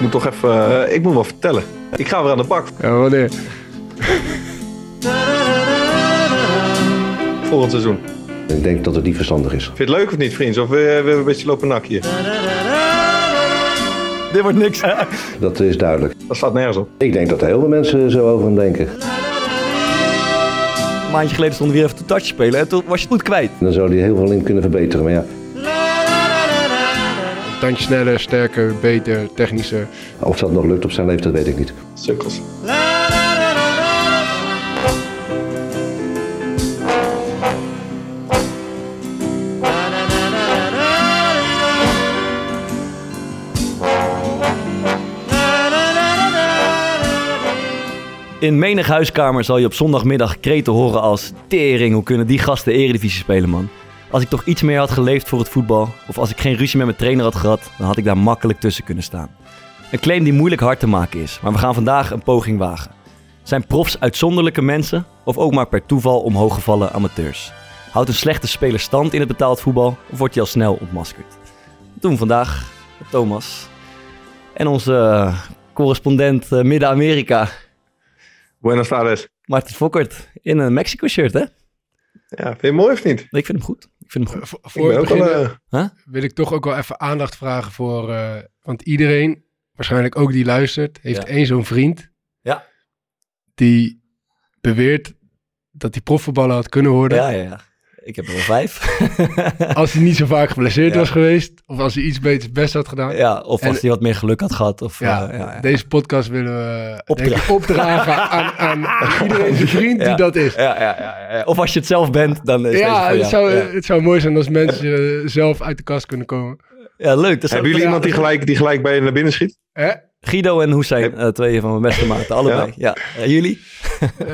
ik moet toch even, eh, ik moet wel vertellen. Ik ga weer aan de bak Ja, wanneer? volgend seizoen. Ik denk dat het niet verstandig is. Vind je het leuk of niet, vriend? Of we hebben een beetje lopen nak hier? Dit wordt niks. Dat is duidelijk. Dat staat nergens op. Ik denk dat er heel veel mensen zo over hem denken. Een maandje geleden stonden we weer even te touch spelen en toen was je het goed kwijt. Dan zou hij heel veel in kunnen verbeteren. Maar ja, tandje sneller, sterker, beter, technischer. of dat nog lukt op zijn leeftijd, weet ik niet. Sukkels. In menig huiskamer zal je op zondagmiddag kreten horen als... Tering, hoe kunnen die gasten eredivisie spelen, man? Als ik toch iets meer had geleefd voor het voetbal... of als ik geen ruzie met mijn trainer had gehad... dan had ik daar makkelijk tussen kunnen staan. Een claim die moeilijk hard te maken is... maar we gaan vandaag een poging wagen. Zijn profs uitzonderlijke mensen... of ook maar per toeval omhooggevallen amateurs? Houdt een slechte speler stand in het betaald voetbal... of wordt hij al snel ontmaskerd? Dat doen we vandaag met Thomas... en onze eh, correspondent eh, Midden-Amerika... Buenos tardes. Martin Fokkert in een Mexico-shirt, hè? Ja, vind je mooi of niet? Ik vind hem goed. Ik vind hem goed. Voor, voor beginnen eh, wil ik toch ook wel even aandacht vragen voor... eh, want iedereen, waarschijnlijk ook die luistert, heeft Ja. één zo'n vriend... Ja. die beweert dat hij profvoetballer had kunnen worden... Ja, ja, ja. Ik heb er wel vijf. als hij niet zo vaak geblesseerd Ja. was geweest... of als hij iets beters best had gedaan. ja, of als hij wat meer geluk had gehad. Of, Ja, eh, ja, ja. deze podcast willen we Opdra- denk ik, opdragen aan, aan, aan iedereen zijn vriend die dat is. Ja, ja, ja, ja. Of als je het zelf bent, dan is Ja, deze het zou, ja. het zou mooi zijn als mensen eh, zelf uit de kast kunnen komen. Ja, leuk. Hebben jullie ja. iemand die gelijk, die gelijk bij je naar binnen schiet? Hè? Guido en Hussein, eh, twee van mijn beste maten, allebei. Ja. Eh, jullie? Eh,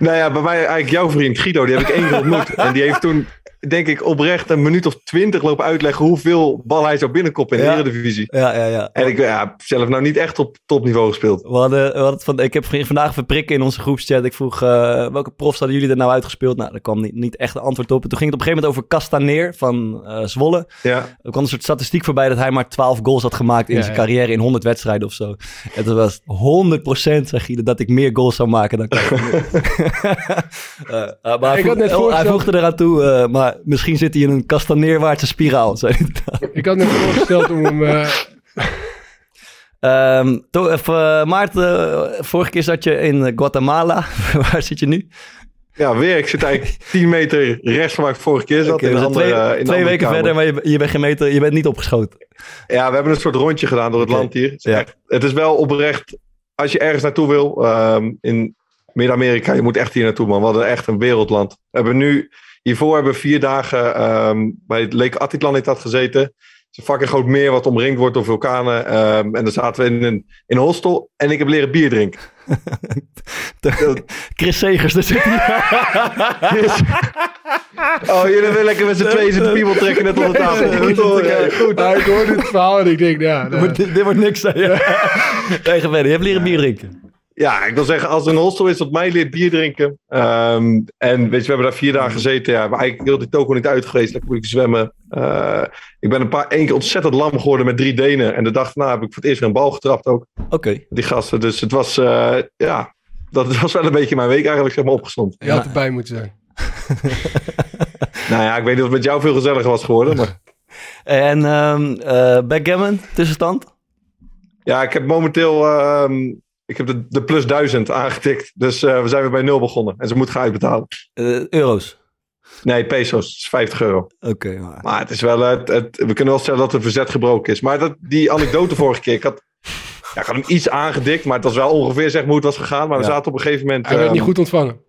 Nou ja, bij mij eigenlijk jouw vriend Guido, die heb ik één keer ontmoet. En die heeft toen, denk ik, oprecht een minuut of twintig lopen uitleggen hoeveel bal hij zou binnenkoppen in de Ja. Eredivisie. Ja, ja, ja. En ik ja, heb zelf nou niet echt op topniveau gespeeld. We hadden, we hadden van, ik heb vandaag verprikken in onze groepschat. Ik vroeg, eh, welke profs hadden jullie er nou uitgespeeld? Nou, daar kwam niet, niet echt een antwoord op. En toen ging het op een gegeven moment over Castaneer van eh, Zwolle. Ja, Er kwam een soort statistiek voorbij dat hij maar 12 goals had gemaakt in Ja, zijn ja. carrière in 100 wedstrijden of zo. En dat was 100% zeg je dat ik meer goals zou maken dan Castaneer. Eh, eh, maar hij, Ik had voeg- net oh, hij voegde eraan toe, eh, misschien zit hij in een Castaneerwaartse spiraal. ik had me voorgesteld om hem... eh, Ehm, to- eh, Maarten, eh, vorige keer zat je in eh, Guatemala. Waar zit je nu? ja, weer. Ik zit eigenlijk 10 meter rechts van waar ik vorige keer zat. In een andere, twee in een twee weken kamer. verder, maar je, je bent gemeten, je bent niet opgeschoten. Ja, we hebben een soort rondje gedaan door het land hier. Het is, Ja. echt- het is wel oprecht, als je ergens naartoe wil, ehm, in Midden-Amerika, je moet echt hier naartoe, man. We hadden echt een wereldland. We hebben nu, hiervoor hebben we vier dagen ehm, bij het Lake Atitlan gezeten. Het is een fucking groot meer wat omringd wordt door vulkanen. ehm, en dan zaten we in een, in een hostel en ik heb leren bier drinken. Chris Segers, zit hij. Oh, jullie willen lekker met z'n tweeën zitten piemel trekken net onder tafel. Goed hoor, ja, goed. nou, ik hoorde het verhaal en ik denk, ja... Dit wordt- dit, dit wordt niks. Nee, verder. Je hebt leren bier drinken. Ja, ik wil zeggen, als er een hostel is dat mij leert bier drinken. ehm, en weet je, we hebben daar vier dagen gezeten. Ja, maar eigenlijk heel die toko niet uit geweest. Lekker moet ik zwemmen. Eh, ik ben een paar één keer ontzettend lam geworden met drie Denen. En de dag daarna heb ik voor het eerst weer een bal getrapt ook. Oké. Die gasten. Dus het was, eh, ja, dat was wel een beetje mijn week eigenlijk, zeg maar, opgestond. je had erbij moeten zijn. Nou ja, ik weet niet of het met jou veel gezelliger was geworden. Maar En ehm eh, backgammon, tussenstand? ja, ik heb momenteel, ehm, ik heb de, de plus duizend aangetikt. Dus eh, we zijn weer bij nul begonnen. En ze moet gaan uitbetalen. Eh, euro's. Nee, pesos. Dat is 50 euro. Oké. maar- Maar het is wel, het, het, we kunnen wel stellen dat er verzet gebroken is. Maar dat, die anekdote vorige keer, ik had, ja, ik had hem iets aangedikt, maar het was wel ongeveer zeg maar, hoe het was gegaan. Maar we Ja. zaten op een gegeven moment... Hij werd niet goed ontvangen.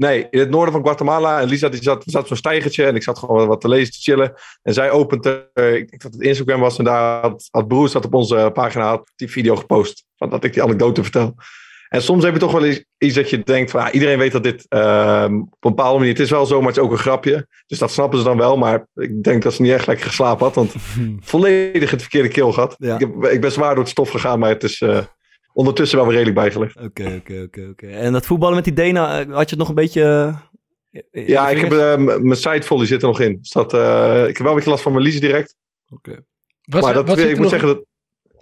Nee, in het noorden van Guatemala. En Lisa die zat, op zo'n stijgertje en ik zat gewoon wat te lezen, te chillen. En zij opent, eh, ik denk dat het Instagram was en daar had, had Broers dat op onze pagina had die video gepost. Van dat ik die anekdote vertel. En soms heb je toch wel eens iets dat je denkt van ja, iedereen weet dat dit ehm, op een bepaalde manier, het is wel zo, maar het is ook een grapje. Dus dat snappen ze dan wel, maar ik denk dat ze niet echt lekker geslapen had, want volledig het verkeerde keel gehad. Ja. Ik, heb, ik ben zwaar door het stof gegaan, maar het is eh, ondertussen wel weer redelijk bijgelegd. Oké, oké, oké, oké. En dat voetballen met die Dena, eh, had je het nog een beetje... eh, Ja, je ik heb eh, m- mijn sidevolley zit er nog in. Dus dat, eh, ik heb wel een beetje last van mijn lies direct. Oké. Wat, maar dat, wat ik moet nog, zeggen dat.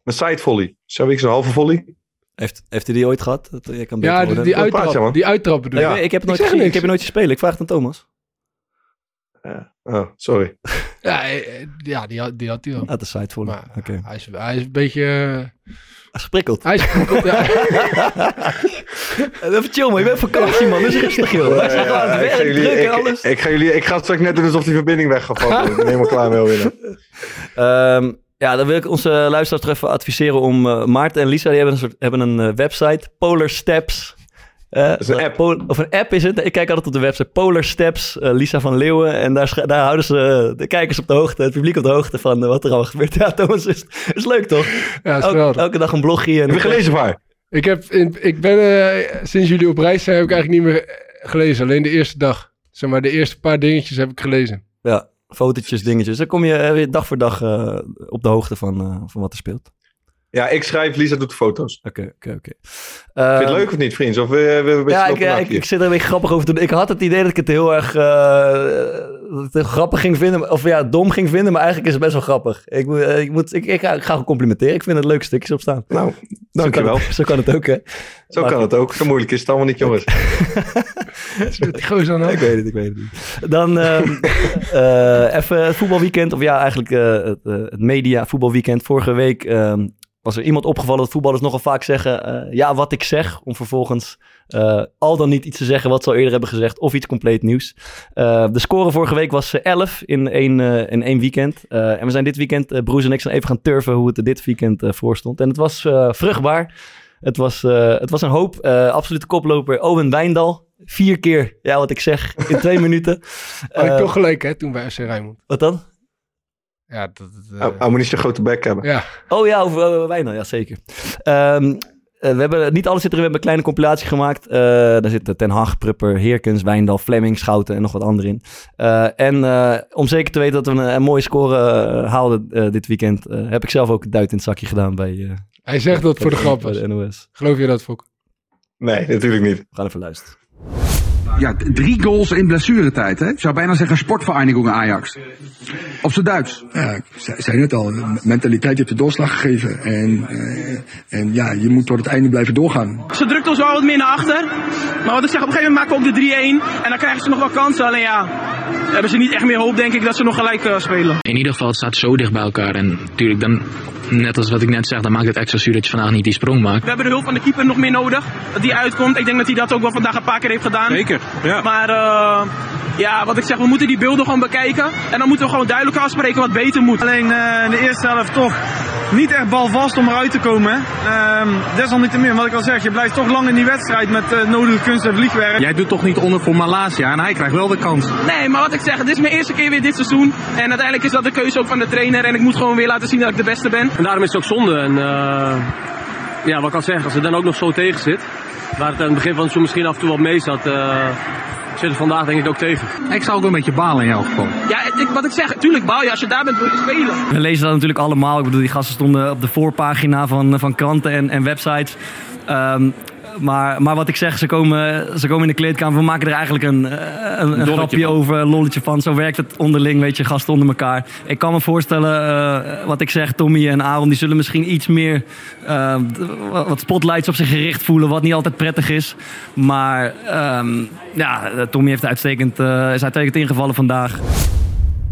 Een side volley. Zo heb ik zo'n halve volley. Heeft, heeft hij die ooit gehad? Dat, jij kan Ja, die, die, uittrap, die uittrap bedoel Nee, ik. Heb het nooit Ik gezien. Ik heb je nooit zien spelen. Ik vraag het aan Thomas. Oh, sorry. Ja, ja die, had, die had hij wel. Uit de Maar Oké. hij, is, hij is een beetje... Hij sprikkelt. hij is... ja. Even chill man, je bent op vakantie man. Dus rustig joh. Wij zijn gewoon aan het ik, ga werk, jullie, druk en ik, alles. ik, ga jullie, ik ga straks net doen alsof die verbinding weg gaat vallen. ik ben helemaal klaar mee alweer. Ehm, ja, dan wil ik onze luisteraars toch even adviseren om... eh, Maarten en Lisa die hebben een, soort, hebben een eh, website. Polar Steps. Eh, is een app. Of een app is het. Ik kijk altijd op de website. Polar Steps, eh, Lisa van Leeuwen. En daar, daar houden ze de kijkers op de hoogte, het publiek op de hoogte van eh, wat er allemaal gebeurt. Ja, Thomas, is, is leuk toch? Ja, is Elke, dag een blogje. En Heb je gelezen haar? Ik, heb in, ik ben eh, sinds jullie op reis zijn, heb ik eigenlijk niet meer eh, gelezen. Alleen de eerste dag. Zeg maar, de eerste paar dingetjes heb ik gelezen. Ja, fotootjes, dingetjes. Dan kom je eh, weer dag voor dag eh, op de hoogte van, eh, van wat er speelt. Ja, ik schrijf, Lisa doet de foto's. Oké, oké, oké. Vind je het Ehm, leuk of niet, vriend? Of we, we beetje Ja, ik, nakken ik, zit er een beetje grappig over te doen. Ik had het idee dat ik het heel erg eh, het grappig ging vinden. Of ja, dom ging vinden. Maar eigenlijk is het best wel grappig. Ik, moet- eh, ik, moet, ik, ik, ga, ik ga gewoon complimenteren. Ik vind het leuke stukjes op staan. Nou, Zo dankjewel. kan, het, zo kan het ook, hè? Zo kan het ook. Zo moeilijk is het allemaal niet, jongens. Gozer aan de Ik weet het, ik weet het niet. Dan ehm, eh, even het voetbalweekend. Of ja, eigenlijk eh, het, eh, het media voetbalweekend. Vorige week ehm, was er iemand opgevallen dat voetballers nogal vaak zeggen... eh, ja, wat ik zeg. Om vervolgens eh, al dan niet iets te zeggen wat ze al eerder hebben gezegd. Of iets compleet nieuws. Eh, de score vorige week was eh, 11 in één, in één weekend. En we zijn dit weekend, Broes en ik, zijn even gaan turven hoe het er dit weekend voor stond. En het was vruchtbaar. Het was, het was een hoop. Absolute koploper Owen Wijndal. Vier keer, ja, wat ik zeg, in twee minuten. Had ik toch gelijk, hè, toen bij FC Rijnmond. Wat dan? Ja, dat... dat, eh, Oh, oh, moet niet zo'n grote bek hebben. ja. Oh ja, over uh, Wijndal, ja zeker. Ehm, eh, we hebben niet alles zit erin, we hebben een kleine compilatie gemaakt. Eh, daar zitten Ten Hag, Prupper, Heerkens, Wijndal, Fleming, Schouten en nog wat anderen in. Eh, en eh, om zeker te weten dat we een, een mooie score haalden eh, dit weekend, eh, heb ik zelf ook een duit in het zakje gedaan bij, eh, Hij zegt dat voor de grap bij was. de NOS. Geloof je dat, Fok? Nee, natuurlijk niet. We gaan even luisteren. Ja, drie goals in blessuretijd, hè? Ik zou bijna zeggen sportvereniging Ajax. Op zijn Duits. Ja, ik zei, zei net al, mentaliteit heeft de doorslag gegeven. En, eh, en ja, je moet tot het einde blijven doorgaan. Ze drukt ons wel wat meer naar achter. Maar wat ik zeg, op een gegeven moment maken we ook de 3-1. En dan krijgen ze nog wel kansen. Alleen ja, hebben ze niet echt meer hoop, denk ik, dat ze nog gelijk eh, spelen. In ieder geval, het staat zo dicht bij elkaar. En natuurlijk, dan, net als wat ik net zeg, dan maakt het extra zuur dat je vandaag niet die sprong maakt. We hebben de hulp van de keeper nog meer nodig. Dat die uitkomt. Ik denk dat hij dat ook wel vandaag een paar keer heeft gedaan. Zeker, ja. Maar eh, ja, wat ik zeg, we moeten die beelden gewoon bekijken. En dan moeten we gewoon duidelijk afspreken wat beter moet. Alleen eh, in de eerste helft toch niet echt balvast om eruit te komen. Ehm, desalniettemin, wat ik al zeg, je blijft toch lang in die wedstrijd met eh, nodige kunst en vliegwerk. Jij doet toch niet onder voor Malasia en hij krijgt wel de kans. Nee, maar wat ik zeg, dit is mijn eerste keer weer dit seizoen. En uiteindelijk is dat de keuze ook van de trainer. En ik moet gewoon weer laten zien dat ik de beste ben. En daarom is het ook zonde. En eh, ja, wat ik al zeg, als het dan ook nog zo tegen zit, waar het aan het begin van het seizoen misschien af en toe wat mee zat, eh, zit het vandaag denk ik ook tegen. Ik zou ook een beetje balen in jouw geval. Ja, ik, wat ik zeg, tuurlijk baal je als je daar bent wil je spelen. We lezen dat natuurlijk allemaal. Ik bedoel, die gasten stonden op de voorpagina van, van kranten en, en websites. Ehm, maar, maar wat ik zeg, ze komen, ze komen in de kleedkamer. We maken er eigenlijk een, eh, een, een grapje van. over, een lolletje van. Zo werkt het onderling, weet je, gasten onder elkaar. Ik kan me voorstellen, eh, wat ik zeg, Tommy en Aaron... die zullen misschien iets meer eh, wat spotlights op zich gericht voelen... wat niet altijd prettig is. Maar ehm, ja, Tommy heeft uitstekend, eh, is uitstekend ingevallen vandaag.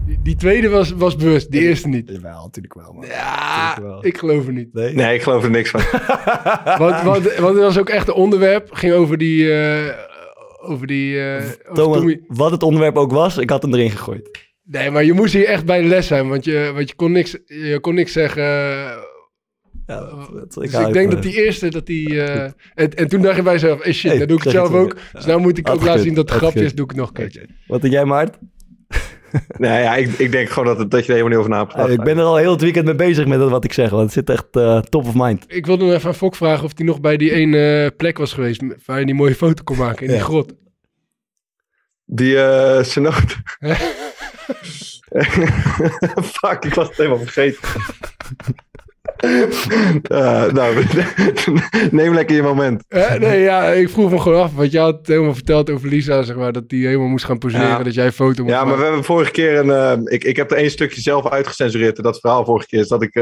Die, die tweede was, was bewust, die eerste niet. Jawel, natuurlijk wel, man. Ja, ik geloof er niet. Nee, ik geloof er niks van. Want, want, want het was ook echt een onderwerp. ging over die... eh, over die eh, over Thomas, Tommy. wat het onderwerp ook was, ik had hem erin gegooid. Nee, maar je moest hier echt bij de les zijn. Want je, want je, kon, niks, je kon niks zeggen... Ja, dat- dat- Dus hou ik denk dat die eerste, dat die... eh, en, en toen dacht je bij jezelf, hey shit, Hey, dan doe ik het zelf ook. Dus nou moet ik Had ook laten zien dat het grapje is, doe ik nog een keertje. Wat denk jij, Maart? Nee, ja, ik, ik denk gewoon dat, het, dat je er helemaal niet over na hebt gedacht. ik ben er al heel het weekend mee bezig met wat ik zeg, want het zit echt eh, top of mind. Ik wilde nog even aan Fok vragen of hij nog bij die ene plek was geweest... waar je die mooie foto kon maken, in die grot. Die eh Senoot. Fuck, ik was het helemaal vergeten. Eh, nou, neem lekker je moment. Eh, nee, ja, ik vroeg me gewoon af. Want je had helemaal verteld over Lisa, zeg maar, dat die helemaal moest gaan poseren. Ja. Dat jij een foto moest Ja, maar we hebben vorige keer een. eh, ik, ik heb er één stukje zelf uitgecensureerd. en Dat verhaal vorige keer is dat ik.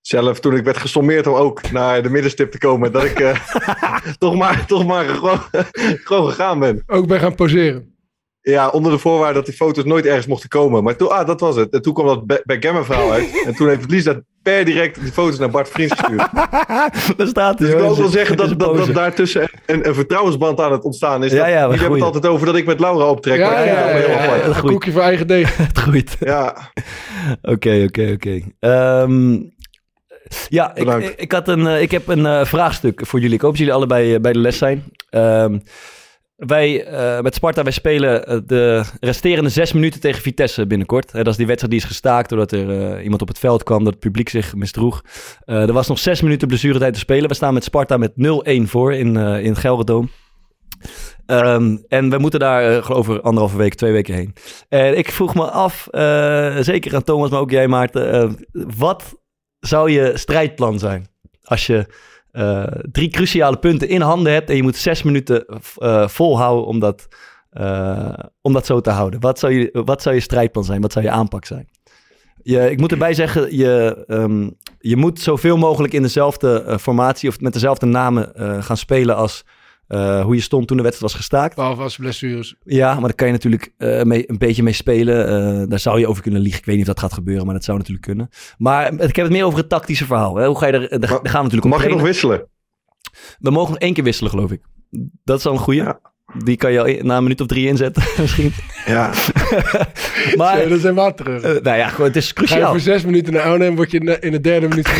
zelf toen ik werd gesommeerd om ook naar de middenstip te komen, dat ik toch maar, toch maar gewoon, gewoon gegaan ben. Ook bij gaan poseren. Ja, onder de voorwaarde dat die foto's nooit ergens mochten komen. Maar toen, ah, dat was het. En toen kwam dat backgammon verhaal uit. En toen heeft Lisa per direct die foto's naar Bart Vriends gestuurd. Daar staat Dus ik wil hoor. ook wel zeggen dat, dat, daartussen een, een vertrouwensband aan het ontstaan is. Ja, ja, jullie hebben het altijd over dat ik met Laura optrek. Ja, maar ja, ja, ja, heel ja. koekje voor eigen deeg. Het groeit. Ja, Oké, oké, oké. Ehm, Ja, ik, ik, had een, eh, ik heb een eh, vraagstuk voor jullie. Ik hoop dat jullie allebei eh, bij de les zijn. Ehm, wij eh, met Sparta, wij spelen eh, de resterende zes minuten tegen Vitesse binnenkort. Dat is die wedstrijd die is gestaakt doordat er eh, iemand op het veld kwam, dat het publiek zich misdroeg. Er was nog zes minuten blessuretijd te spelen. We staan met Sparta met 0-1 voor in, in het. Ehm, en we moeten daar eh, geloof ik anderhalve week, twee weken heen. En ik vroeg me af, zeker aan Thomas, maar ook jij Maarten, wat zou je strijdplan zijn als je eh, drie cruciale punten in handen hebt en je moet zes minuten eh, volhouden om dat, eh, om dat zo te houden? Wat zou, je, wat zou je strijdplan zijn? Wat zou je aanpak zijn? Je, ik moet erbij zeggen, je, ehm, je moet zoveel mogelijk in dezelfde formatie of met dezelfde namen gaan spelen als eh, hoe je stond toen de wedstrijd was gestaakt. Behalve als blessures. Ja, maar daar kan je natuurlijk eh, mee, een beetje mee spelen. Eh, daar zou je over kunnen liegen. Ik weet niet of dat gaat gebeuren, maar dat zou natuurlijk kunnen. Maar ik heb het meer over het tactische verhaal. Hè? Hoe ga je er, daar, gaan we natuurlijk op mag je nog wisselen? We mogen nog één keer wisselen, geloof ik. Dat is al een goeie. Ja. Die kan je al na een minuut of drie inzetten, misschien. Ja, Maar, dan zijn we aan terug. nou ja, gewoon, het is Ga je cruciaal. voor zes minuten naar Arnhem, word je in de- in de derde minuut.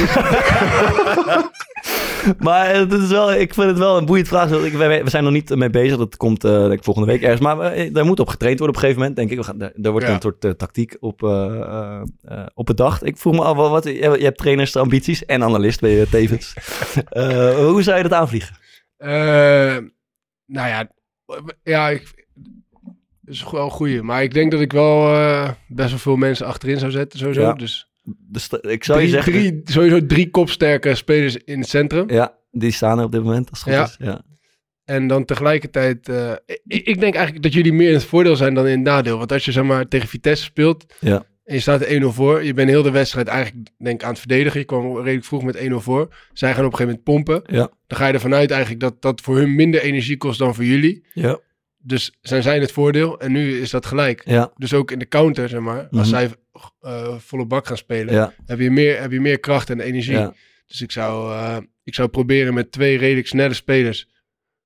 Maar het is wel, ik vind het wel een boeiend vraag. Ik, we zijn nog niet mee bezig. Dat komt eh, ik volgende week ergens. Maar eh, daar moet op getraind worden op een gegeven moment, denk ik. We gaan, daar, daar wordt Ja. een soort eh, tactiek op, op bedacht. Ik vroeg me af, wat, wat, je, je hebt trainersambities en analist, ben je tevens. Hoe zou je dat aanvliegen? Nou ja, ja, ik, is wel een goeie. Maar ik denk dat ik wel best wel veel mensen achterin zou zetten, sowieso. Ja. Dus ik zou drie, je zeggen... drie, sowieso drie kopsterke spelers in het centrum. Ja, die staan er op dit moment, als het goed Ja. is. Ja. En dan tegelijkertijd, eh, ik, ik denk eigenlijk dat jullie meer in het voordeel zijn dan in het nadeel. Want als je zeg maar tegen Vitesse speelt Ja. en je staat er 1-0 voor. Je bent heel de wedstrijd eigenlijk denk aan het verdedigen. Je kwam redelijk vroeg met 1-0 voor. Zij gaan op een gegeven moment pompen. Ja. Dan ga je ervan uit eigenlijk dat dat voor hun minder energie kost dan voor jullie. Ja. Dus zijn zij het voordeel en nu is dat gelijk. Ja. Dus ook in de counter, zeg maar, als Mhm. zij eh, volle bak gaan spelen, Ja. heb, je meer, heb je meer kracht en energie. Ja. Dus ik zou, eh, ik zou proberen met twee redelijk snelle spelers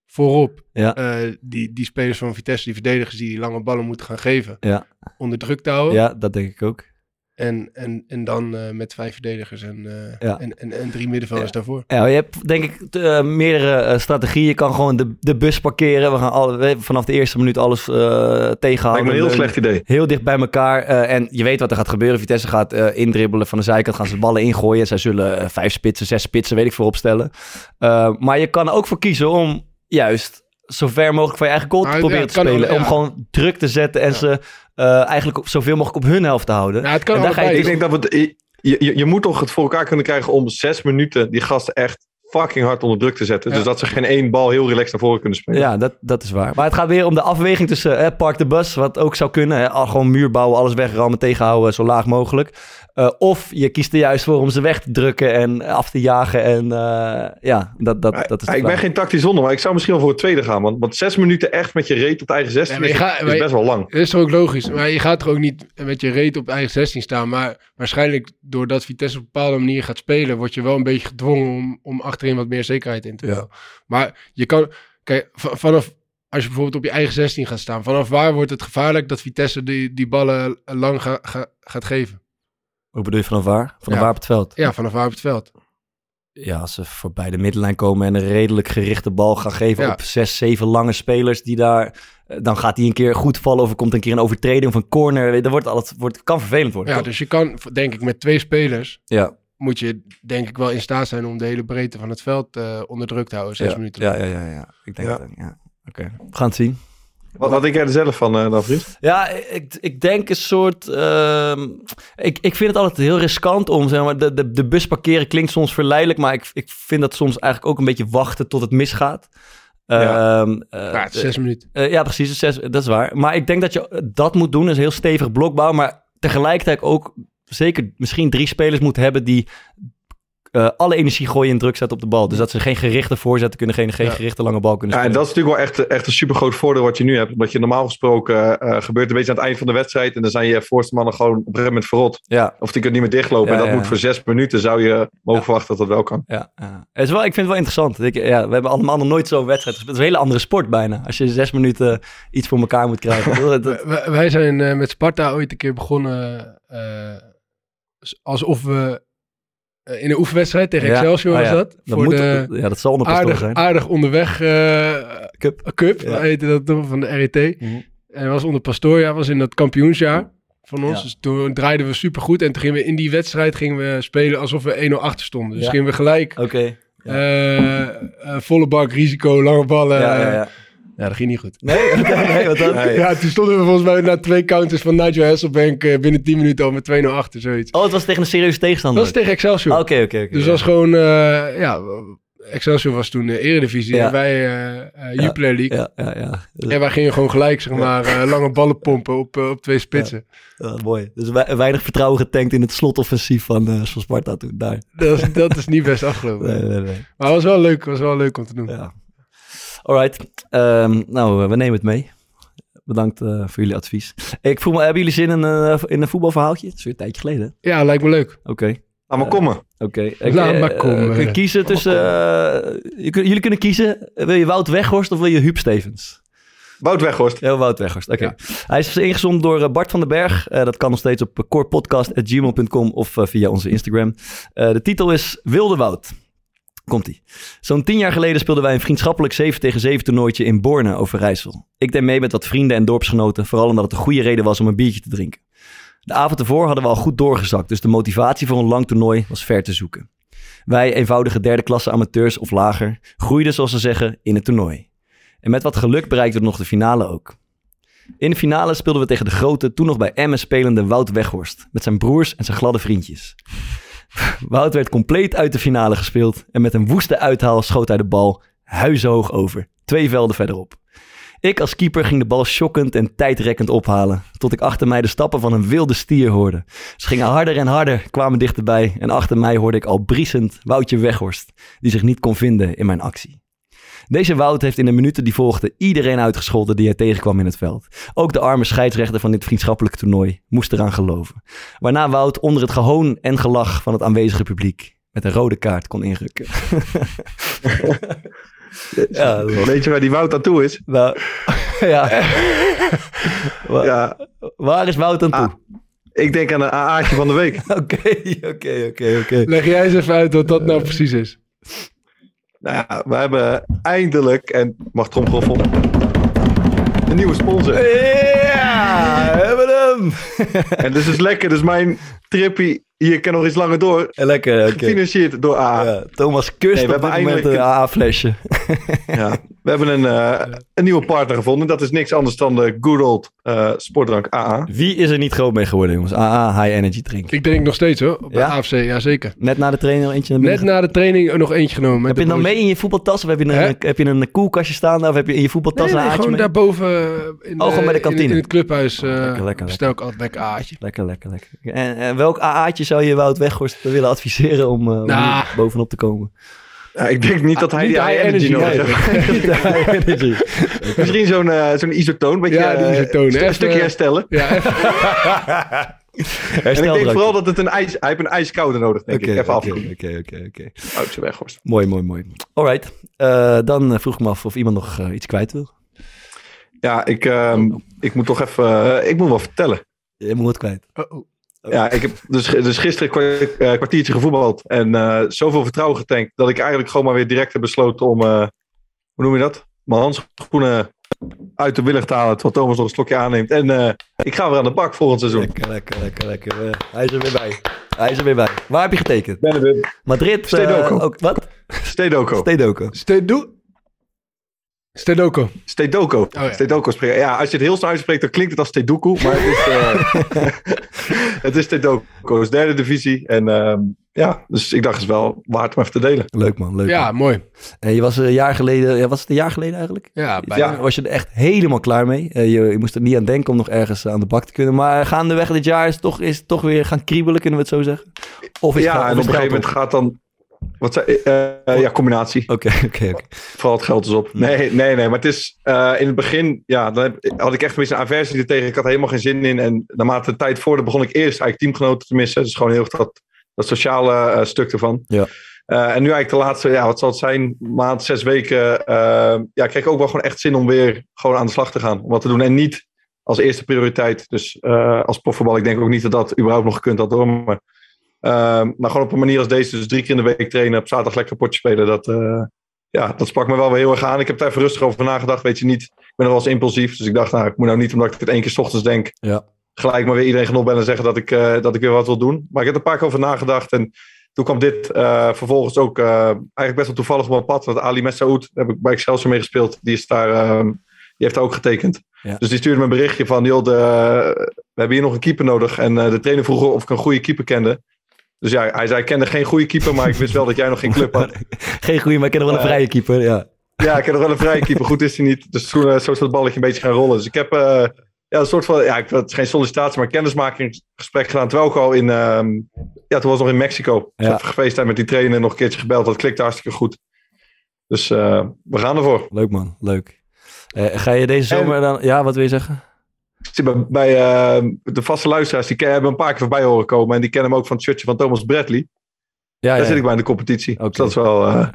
voorop, Ja. eh, die, die spelers van Vitesse, die verdedigers die die lange ballen moeten gaan geven, Ja. onder druk te houden. ja, dat denk ik ook. En, en, en dan eh, met vijf verdedigers en, eh, Ja. en, en, en drie middenvelders daarvoor. Ja, je hebt denk ik eh, meerdere strategieën. Je kan gewoon de, de bus parkeren. We gaan alle, we- vanaf de eerste minuut alles eh tegenhouden. lijkt me een heel slecht idee. Heel dicht bij elkaar. eh, en je weet wat er gaat gebeuren. Vitesse gaat eh, indribbelen van de zijkant. Gaan ze de ballen ingooien. Zij zullen vijf spitsen, zes spitsen, weet ik veel, opstellen. Eh, maar je kan er ook voor kiezen om juist zo ver mogelijk van je eigen goal te Nou, proberen ja, te spelen. Om ja. gewoon druk te zetten en ze eh, eigenlijk op, zoveel mogelijk op hun helft te houden. Nou, het kan en daar ga je. Ik denk dat we het, je, je, je moet toch het voor elkaar kunnen krijgen om zes minuten die gasten echt fucking hard onder druk te zetten. Ja. Dus dat ze geen één bal heel relaxed naar voren kunnen spelen. Ja, dat, dat is waar. Maar het gaat weer om de afweging tussen hè, park de bus, wat ook zou kunnen. Hè, al gewoon muur bouwen, alles wegrammen, tegenhouden, zo laag mogelijk. Eh, of je kiest er juist voor om ze weg te drukken en af te jagen. En eh, ja, dat, dat, dat is ik ben geen tactisch zonder, maar ik zou misschien wel voor het tweede gaan. Want, want zes minuten echt met je reet op de eigen 16 Ja, maar je is, best wel lang. Dat is toch ook logisch. Maar je gaat er ook niet met je reet op eigen 16 staan. Maar waarschijnlijk doordat Vitesse op een bepaalde manier gaat spelen, word je wel een beetje gedwongen om, om achterin wat meer zekerheid in te Ja. bouwen. Maar je kan, kijk, va- vanaf, als je bijvoorbeeld op je eigen 16 gaat staan, vanaf waar wordt het gevaarlijk dat Vitesse die, die ballen lang ga- ga- gaat geven? Hoe bedoel je vanaf waar? Vanaf Ja. waar op het veld? Ja, vanaf waar op het veld. Ja, als ze voorbij de middenlijn komen en een redelijk gerichte bal gaan geven Ja. op zes, zeven lange spelers die daar... eh, Dan gaat die een keer goed vallen of er komt een keer een overtreding of een corner. Dat wordt altijd, wordt, kan vervelend worden. Ja, toch? dus je kan, denk ik, met twee spelers ja. moet je denk ik wel in staat zijn om de hele breedte van het veld eh, onder druk te houden. Zes ja. minuten. Ja, ja, ja, ja. Ik denk dat, ja. Oké, we gaan het zien. Wat, wat denk jij er zelf van, eh dan, vriend? Ja, ik, ik denk een soort. ehm, ik, ik vind het altijd heel riskant om. Zeg maar, de, de, de bus parkeren klinkt soms verleidelijk, maar ik, ik vind dat soms eigenlijk ook een beetje wachten tot het misgaat. Ja. Ehm, eh, Ja, zes minuten. eh, ja, precies. Zes, dat is waar. Maar ik denk dat je dat moet doen. Dat is een heel stevig blokbouw. Maar tegelijkertijd ook zeker misschien drie spelers moet hebben die eh, alle energie gooien en druk zetten op de bal. Dus dat ze geen gerichte voorzetten kunnen, geen, geen Ja. gerichte lange bal kunnen Ja, en spelen. dat is natuurlijk wel echt, echt een super groot voordeel wat je nu hebt. Omdat je normaal gesproken eh, gebeurt een beetje aan het eind van de wedstrijd. En dan zijn je voorste mannen gewoon op een gegeven moment verrot. Ja, Of die kunnen niet meer dichtlopen. Ja, en dat ja. moet voor zes minuten zou je mogen verwachten dat dat wel kan. ja, ja. Het is wel, ik vind het wel interessant. Ik, ja, we hebben allemaal nog nooit zo'n wedstrijd gespeeld. Het is een hele andere sport bijna. Als je zes minuten iets voor elkaar moet krijgen. Dat- dat- Wij- zijn eh, met Sparta ooit een keer begonnen eh, alsof we in een oefenwedstrijd tegen Ja. Excelsior Oh, was ja. dat. dat voor moet, de ja, dat zal onder pastoor aardig, zijn. aardig onderweg eh, Cup. Cup, Ja. heette dat van de RET. Mhm. En was onder Pastoria, was in dat kampioensjaar van ons. Ja. Dus toen draaiden we supergoed. En toen gingen we in die wedstrijd gingen we spelen alsof we 1-0 achter stonden. Dus Ja. gingen we gelijk Oké. eh, eh, volle bak, risico, lange ballen. Ja, dat ging niet goed. Nee, nee, wat dan? Nee. Ja, toen stonden we volgens mij na twee counters van Nigel Hasselbank eh, binnen 10 minuten al met 2-0 achter, zoiets. Oh, het was tegen een serieuze tegenstander. Dat was tegen Excelsior. Oké, oké, oké. dus dat ja. was gewoon, eh, ja, Excelsior was toen de Eredivisie Ja. en wij eh eh, Jupiler League. Ja, ja, ja. En wij gingen gewoon gelijk, zeg maar, eh, lange ballen pompen op, eh, op twee spitsen. mooi. Dus we- weinig vertrouwen getankt in het slotoffensief van, eh, van Sparta toen. Daar. Dat, is, dat is niet best afgelopen. Nee, nee, nee. Maar het was wel leuk, was wel leuk om te doen. Ja. Alright. Ehm, nou, eh, we nemen het mee. Bedankt eh, voor jullie advies. Ik voel me, hebben jullie zin in, eh, in een voetbalverhaaltje? Dat is weer een tijdje geleden. Ja, lijkt me leuk. Oké. Laat maar komen. Oké. Ik, Laat eh, maar komen. kun je kiezen tussen... eh, jullie kunnen kiezen. Wil je Wout Weghorst of wil je Huub Stevens? Wout Weghorst. Ja, Wout Weghorst. Oké. Hij is ingezonden door Bart van den Berg. Eh, dat kan nog steeds op corepodcast.gmail.com of via onze Instagram. Eh, de titel is Wilde Wout. Komt-ie. Zo'n tien jaar geleden speelden wij een vriendschappelijk 7 tegen 7 toernooitje in Borne over Rijssel. Ik deed mee met wat vrienden en dorpsgenoten, vooral omdat het een goede reden was om een biertje te drinken. De avond ervoor hadden we al goed doorgezakt, dus de motivatie voor een lang toernooi was ver te zoeken. Wij, eenvoudige derde klasse amateurs of lager, groeiden zoals ze zeggen in het toernooi. En met wat geluk bereikten we nog de finale ook. In de finale speelden we tegen de grote, toen nog bij Emmen spelende Wout Weghorst. Met zijn broers en zijn gladde vriendjes. Wout werd compleet uit de finale gespeeld. En met een woeste uithaal schoot hij de bal huizenhoog over. Twee velden verderop. Ik als keeper ging de bal shockend en tijdrekkend ophalen. Tot ik achter mij de stappen van een wilde stier hoorde. Ze gingen harder en harder, kwamen dichterbij. En achter mij hoorde ik al briesend Woutje Weghorst. Die zich niet kon vinden in mijn actie. Deze Wout heeft in de minuten die volgden iedereen uitgescholden die hij tegenkwam in het veld. Ook de arme scheidsrechter van dit vriendschappelijke toernooi moest eraan geloven. Waarna Wout onder het gehoon en gelach van het aanwezige publiek met een rode kaart kon inrukken. ja, Weet je waar die Wout aan toe is? nou, ja. Ja, Waar is Wout aan toe? Ah. ik denk aan een AA'tje van de week. Oké, oké, oké, oké. Leg jij eens even uit wat dat nou precies is. Nou ja, we hebben eindelijk, en mag tromgeroffel, een nieuwe sponsor. Ja, we hebben hem. En dus is lekker, dus mijn trippie hier kan nog iets langer door. Lekker, oké. Gefinancierd door AA. Ja, Thomas kust Nee, we op dit moment een eindelijk- AA-flesje. Ja, we hebben een, eh, een nieuwe partner gevonden. Dat is niks anders dan de good old eh, sportdrank AA. Wie is er niet groot mee geworden, jongens? AA, high energy drink. Ik drink nog steeds hoor, de Ja? AFC, ja zeker. Net na de training nog eentje binnen Net na de training er nog eentje genomen. Heb je de dan mee in je voetbaltas? Of heb je een, Hè? heb je een koelkastje staan? Of heb je in je voetbaltas Nee, een nee, aardje gewoon mee? daarboven eh, in, Oh, bij de in- kantine. In, het clubhuis eh Lekker, lekker, bestel ik altijd lekker aardje. Lekker, lekker, lekker. En, en welk AA'tje zou je Wout Weghorst willen adviseren om, eh, om Nou. bovenop te komen? Ja, ik denk niet dat hij die high energy, nodig heeft. Energy. Misschien zo'n eh, zo'n isotoon. Beetje, Ja, die eh, isotoon, Een stukje herstellen. Ja, En ik denk vooral dat het een ijs... Hij heeft een ijskoude nodig, denk ik. Even oké, afkoelen. oké, oké, oké. Oudste Weghorst. Mooi, mooi, mooi. Alright. Eh, dan eh, vroeg ik me af of iemand nog eh, iets kwijt wil. Ja, ik, ehm, ik moet toch even... eh, ik moet wel vertellen. Je moet het kwijt. oh, oh. Ja, ik heb dus, dus gisteren een eh, kwartiertje gevoetbald. En eh, zoveel vertrouwen getankt. Dat ik eigenlijk gewoon maar weer direct heb besloten om... eh, hoe noem je dat? Mijn handschoenen uit de willig te halen. Terwijl Thomas nog een slokje aanneemt. En eh, ik ga weer aan de bak volgend seizoen. Lekker, lekker, lekker, lekker. Hij is er weer bij. Hij is er weer bij. Waar heb je getekend? Ben er weer. Madrid? Stedoco. ook, wat? Stedoko. Stedoco. Stedo- Stedoko. Stedoko. ja. Stedoko spreken. Ja, als je het heel snel uitspreekt, dan klinkt het als Stedoku. Maar het is, eh, het is Stedoko. Het is derde divisie. En ehm, ja, dus ik dacht, het is wel waard om even te delen. Leuk man, leuk. Ja, man. mooi. En je was een jaar geleden, ja, was het een jaar geleden eigenlijk? Ja, bijna. Ja. Was je er echt helemaal klaar mee? Eh, je, je moest er niet aan denken om nog ergens aan de bak te kunnen. Maar gaandeweg dit jaar is het toch, is het toch weer gaan kriebelen, kunnen we het zo zeggen? Of is ja, het, en of op is een het gegeven moment gaat dan... Wat zei, eh, eh, ja, combinatie. Oké, oké. Vooral het geld is op. Nee, nee, nee. Maar het is eh, in het begin, ja, dan heb- had ik echt een beetje een aversie er tegen. Ik had er helemaal geen zin in. En naarmate de tijd voorde, begon ik eerst eigenlijk teamgenoten te missen. Dus gewoon heel erg dat, dat sociale stuk ervan. Ja. En nu eigenlijk de laatste, ja, wat zal het zijn, maand, zes weken. ja, kreeg ik ook wel gewoon echt zin om weer gewoon aan de slag te gaan. Om wat te doen. En niet als eerste prioriteit. Dus als profvoetbal, ik denk ook niet dat dat überhaupt nog gekund had hoor. Maar, eh, maar gewoon op een manier als deze, dus drie keer in de week trainen, op zaterdag lekker potje spelen. Dat, eh, ja, dat sprak me wel weer heel erg aan. Ik heb er even rustig over nagedacht, weet je niet. Ik ben nog wel eens impulsief. Dus ik dacht, nou, ik moet nou niet omdat ik het één keer 's ochtends denk, Ja. gelijk maar weer iedereen gaan opbellen en zeggen dat ik, eh, dat ik weer wat wil doen. Maar ik heb er een paar keer over nagedacht. En toen kwam dit eh, vervolgens ook eigenlijk best wel toevallig op mijn pad. Want Ali Messaoud, daar heb ik bij Excelsior mee gespeeld. Die, is daar, eh, die heeft daar ook getekend. Ja. Dus die stuurde me een berichtje van, joh, de, we hebben hier nog een keeper nodig. En de trainer vroeg of ik een goede keeper kende. Dus ja, hij zei, ik kende geen goede keeper, maar ik wist wel dat jij nog geen club had. Geen goede, maar ik ken nog wel een Eh, vrije keeper. Ja. Ja, ik heb nog wel een vrije keeper. Goed is hij niet. Dus toen, eh, zo is dat balletje een beetje gaan rollen. Dus ik heb eh, ja, een soort van, ja, ik, het is geen sollicitatie, maar kennismakingsgesprek gedaan. Terwijl ik al in, ehm, ja, toen was nog in Mexico. Ja. Even geweest met die trainer, nog een keertje gebeld. Dat klikte hartstikke goed. Dus eh, we gaan ervoor. Leuk man, leuk. Eh, ga je deze En- zomer dan... Ja, wat wil je zeggen? Bij, bij eh, de vaste luisteraars, die hebben een paar keer voorbij horen komen. En die kennen hem ook van het shirtje van Thomas Bradley. Ja, Daar ja. zit ik bij in de competitie. Dus dat is wel... eh,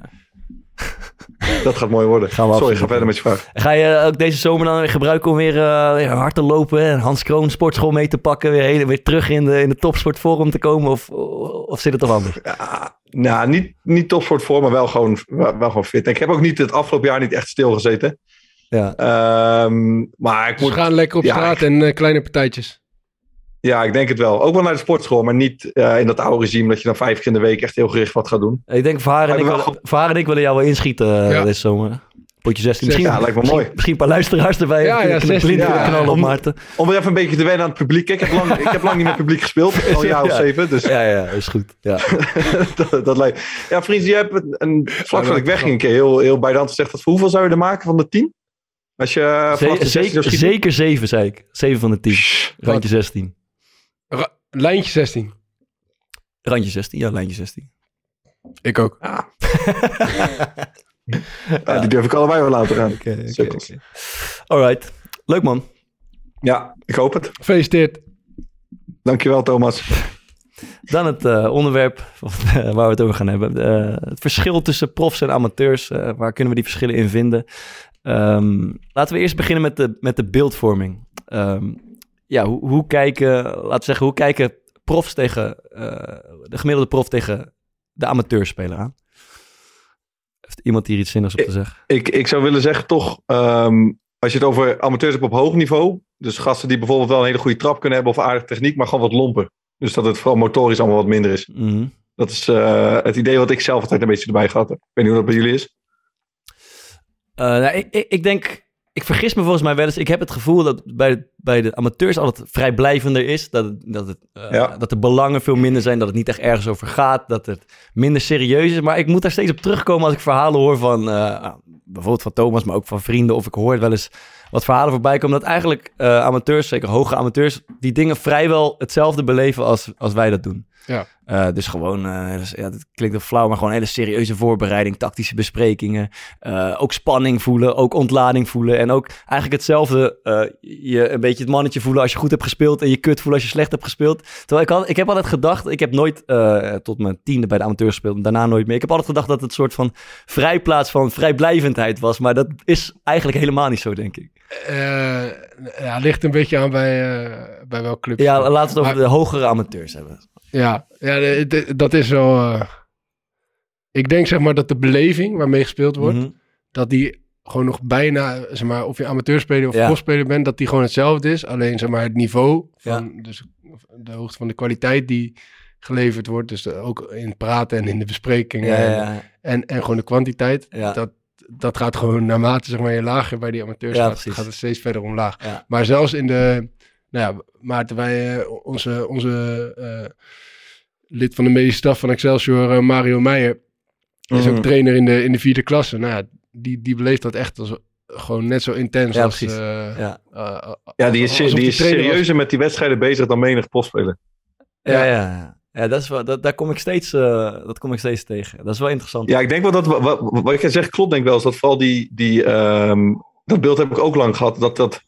dat gaat mooi worden. Gaan we Sorry, ga verder met je vraag. Ga je ook deze zomer dan weer gebruiken om weer, eh, weer hard te lopen en Hans Kroon sportschool mee te pakken, weer, hele- weer terug in de, in de topsportforum te komen? Of, of zit het toch anders? Ja, nou, niet, niet topsport voor, maar wel gewoon, wel, wel gewoon fit. En ik heb ook niet het afgelopen jaar niet echt stilgezeten. Ja. Ehm, maar ik moet, we gaan lekker op ja, straat en eh, kleine partijtjes. ja, ik denk het wel. Ook wel naar de sportschool, maar niet eh, in dat oude regime dat je dan vijf keer in de week echt heel gericht wat gaat doen. Ik denk, Varen en ik, Varen en ik willen jou wel inschieten eh, Ja. deze zomer. Potje 16. Misschien, Ja, lijkt me misschien, mooi. misschien een paar luisteraars erbij. Ja, ja, kunnen 16, blind ja. knallen op Om- Maarten. Om weer even een beetje te wennen aan het publiek. Ik heb lang, ik heb lang niet met publiek gespeeld, al een jaar of Ja. zeven. Dus Ja, ja, is goed. Ja. dat, dat lijkt. Ja, vrienden, je hebt een, een vlak voordat ik wegging een keer heel, heel bijdant gezegd. Dat, hoeveel zou je er maken van de tien? Als je vanaf Ze- de 16 zou zeker, schieten? zeker 7, zei ik. 7 van de 10. Randje 16. Ra- lijntje 16. Randje 16, ja, lijntje 16. Ik ook. Ja, die durf ik allebei wel laten gaan. Oké, oké. Alright. Leuk man. Ja, ik hoop het. Gefeliciteerd. Dankjewel, Thomas. Dan het eh, onderwerp of, eh, waar we het over gaan hebben. Eh, het verschil tussen profs en amateurs. Eh, waar kunnen we die verschillen in vinden? Ehm, laten we eerst beginnen met de, met de beeldvorming. Ehm, ja, hoe, hoe kijken, laten we zeggen, hoe kijken profs tegen, eh, de gemiddelde prof tegen de amateurspeler aan? Heeft iemand hier iets zinnigs op te zeggen? Ik, ik zou willen zeggen toch, ehm, als je het over amateurs hebt op hoog niveau. Dus gasten die bijvoorbeeld wel een hele goede trap kunnen hebben of aardige techniek, maar gewoon wat lomper. Dus dat het vooral motorisch allemaal wat minder is. Mhm. Dat is eh, het idee wat ik zelf altijd een beetje erbij gehad heb. Ik weet niet hoe dat bij jullie is. Eh, nou, ik, ik, ik denk, ik vergis me volgens mij wel eens. Ik heb het gevoel dat bij, bij de amateurs altijd vrijblijvender is. Dat, het, dat, het, eh, Ja. dat de belangen veel minder zijn. Dat het niet echt ergens over gaat. Dat het minder serieus is. Maar ik moet daar steeds op terugkomen als ik verhalen hoor van... eh, nou, bijvoorbeeld van Thomas, maar ook van vrienden. Of ik hoor wel eens wat verhalen voorbij komen. Dat eigenlijk amateurs, zeker hoge amateurs... die dingen vrijwel hetzelfde beleven als, als wij dat doen. Ja. Eh, dus gewoon, hele- ja, dat klinkt wel flauw, maar gewoon hele serieuze voorbereiding, tactische besprekingen. eh, ook spanning voelen, ook ontlading voelen. En ook eigenlijk hetzelfde, je een beetje het mannetje voelen als je goed hebt gespeeld en je kut voelen als je slecht hebt gespeeld. Terwijl ik, had, ik heb altijd gedacht, ik heb nooit tot mijn tiende bij de amateur gespeeld en daarna nooit meer. Ik heb altijd gedacht dat het een soort van vrijplaats van vrijblijvendheid was. Maar dat is eigenlijk helemaal niet zo, denk ik. Ja, ligt een beetje aan bij, bij welke club. Ja, laten we het over Maar- de hogere amateurs hebben. Ja, ja dat is wel... eh, ik denk zeg maar dat de beleving waarmee gespeeld wordt... Mhm. dat die gewoon nog bijna, zeg maar, of je amateurspeler of Ja. profspeler bent, dat die gewoon hetzelfde is. Alleen, zeg maar, het niveau van, dus de hoogte van de kwaliteit die geleverd wordt, dus ook in het praten en in de besprekingen Ja, en, en, en gewoon de kwantiteit, dat, dat gaat gewoon naarmate, zeg maar, je lager bij die amateurs gaat, gaat het steeds verder omlaag. Maar zelfs in de, nou ja, Maarten, wij, eh, onze, onze eh, lid van de medische staf van Excelsior, eh, Mario Meijer, is ook Mhm. trainer in de, in de vierde klasse. Nou ja, die, die beleeft dat echt als, gewoon net zo intens Ja, als... eh, Ja. eh, Ja, die is, die is was. serieuzer met die wedstrijden bezig dan menig postspeler. Ja, ja, ja. Ja, dat is wel, dat, daar kom ik steeds, eh, dat kom ik steeds tegen. Dat is wel interessant. Ja, ik denk wel dat wat, wat, wat jij zegt klopt, denk ik wel. Is dat vooral die, die ehm, dat beeld heb ik ook lang gehad. Dat dat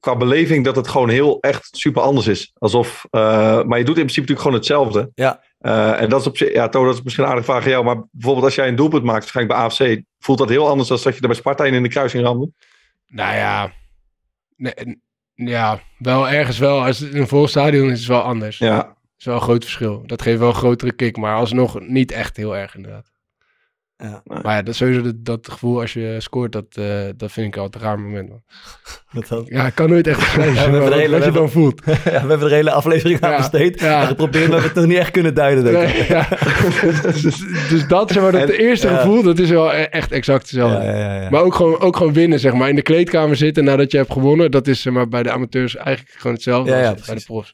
qua beleving dat het gewoon heel echt super anders is. Alsof, eh, maar je doet in principe natuurlijk gewoon hetzelfde. Ja. Eh, en dat is op zich, ja, Toon, dat is misschien een aardige vraag aan jou. Maar bijvoorbeeld als jij een doelpunt maakt, waarschijnlijk bij AFC, voelt dat heel anders dan dat je er bij Sparta in de kruising ramde? Nou ja, nee, ja, wel ergens wel. Als het in een vol stadion is, is het wel anders. Ja. Dat is wel een groot verschil. Dat geeft wel een grotere kick, maar alsnog niet echt heel erg inderdaad. Ja. Maar ja, dat, is sowieso dat, dat gevoel als je scoort, dat, eh, dat vind ik altijd een raar moment. Man. Dan? Ja, ik kan nooit echt beschrijven Ja, we hebben wat, de hele- wat je dan voelt. ja, we hebben er een hele aflevering aan Ja, besteed. ja. En geprobeerd, maar we het nog niet echt kunnen duiden. Denk ik. Nee, ja. dus, dus, dus dat, zeg maar, dat En- eerste ja. gevoel, dat is wel e- echt exact hetzelfde. Ja, ja, ja. Maar ook gewoon, ook gewoon winnen, zeg maar. In de kleedkamer zitten nadat je hebt gewonnen, dat is zeg maar, bij de amateurs eigenlijk gewoon hetzelfde Ja, ja, als bij de profs.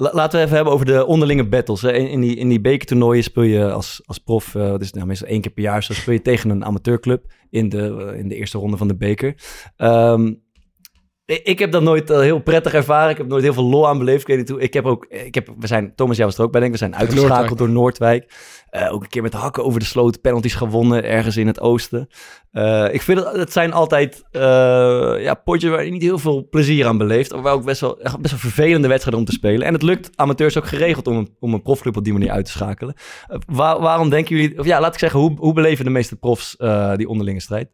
Laten we even hebben over de onderlinge battles. hè. In, in die, in die bekertoernooien speel je als, als prof, dat is nou meestal één keer per jaar, speel je tegen een amateurclub in de, eh, in de eerste ronde van de beker. Ehm, ik, heb dat nooit eh, heel prettig ervaren. Ik heb nooit heel veel lol aan beleefd. Ik weet niet hoe. Ik heb ook, ik heb, we zijn, Thomas, jij was er ook bij, denk ik. We zijn uitgeschakeld Noordwijk. door Noordwijk. Eh, ook een keer met hakken over de sloot, penalties gewonnen ergens in het oosten. Eh, ik vind het, het zijn altijd ja, potjes waar je niet heel veel plezier aan beleeft. Waar ook best wel, best wel vervelende wedstrijden om te spelen. En het lukt amateurs ook geregeld om een, om een profclub op die manier uit te schakelen. Waar- waarom denken jullie, of ja, laat ik zeggen, hoe, hoe beleven de meeste profs die onderlinge strijd?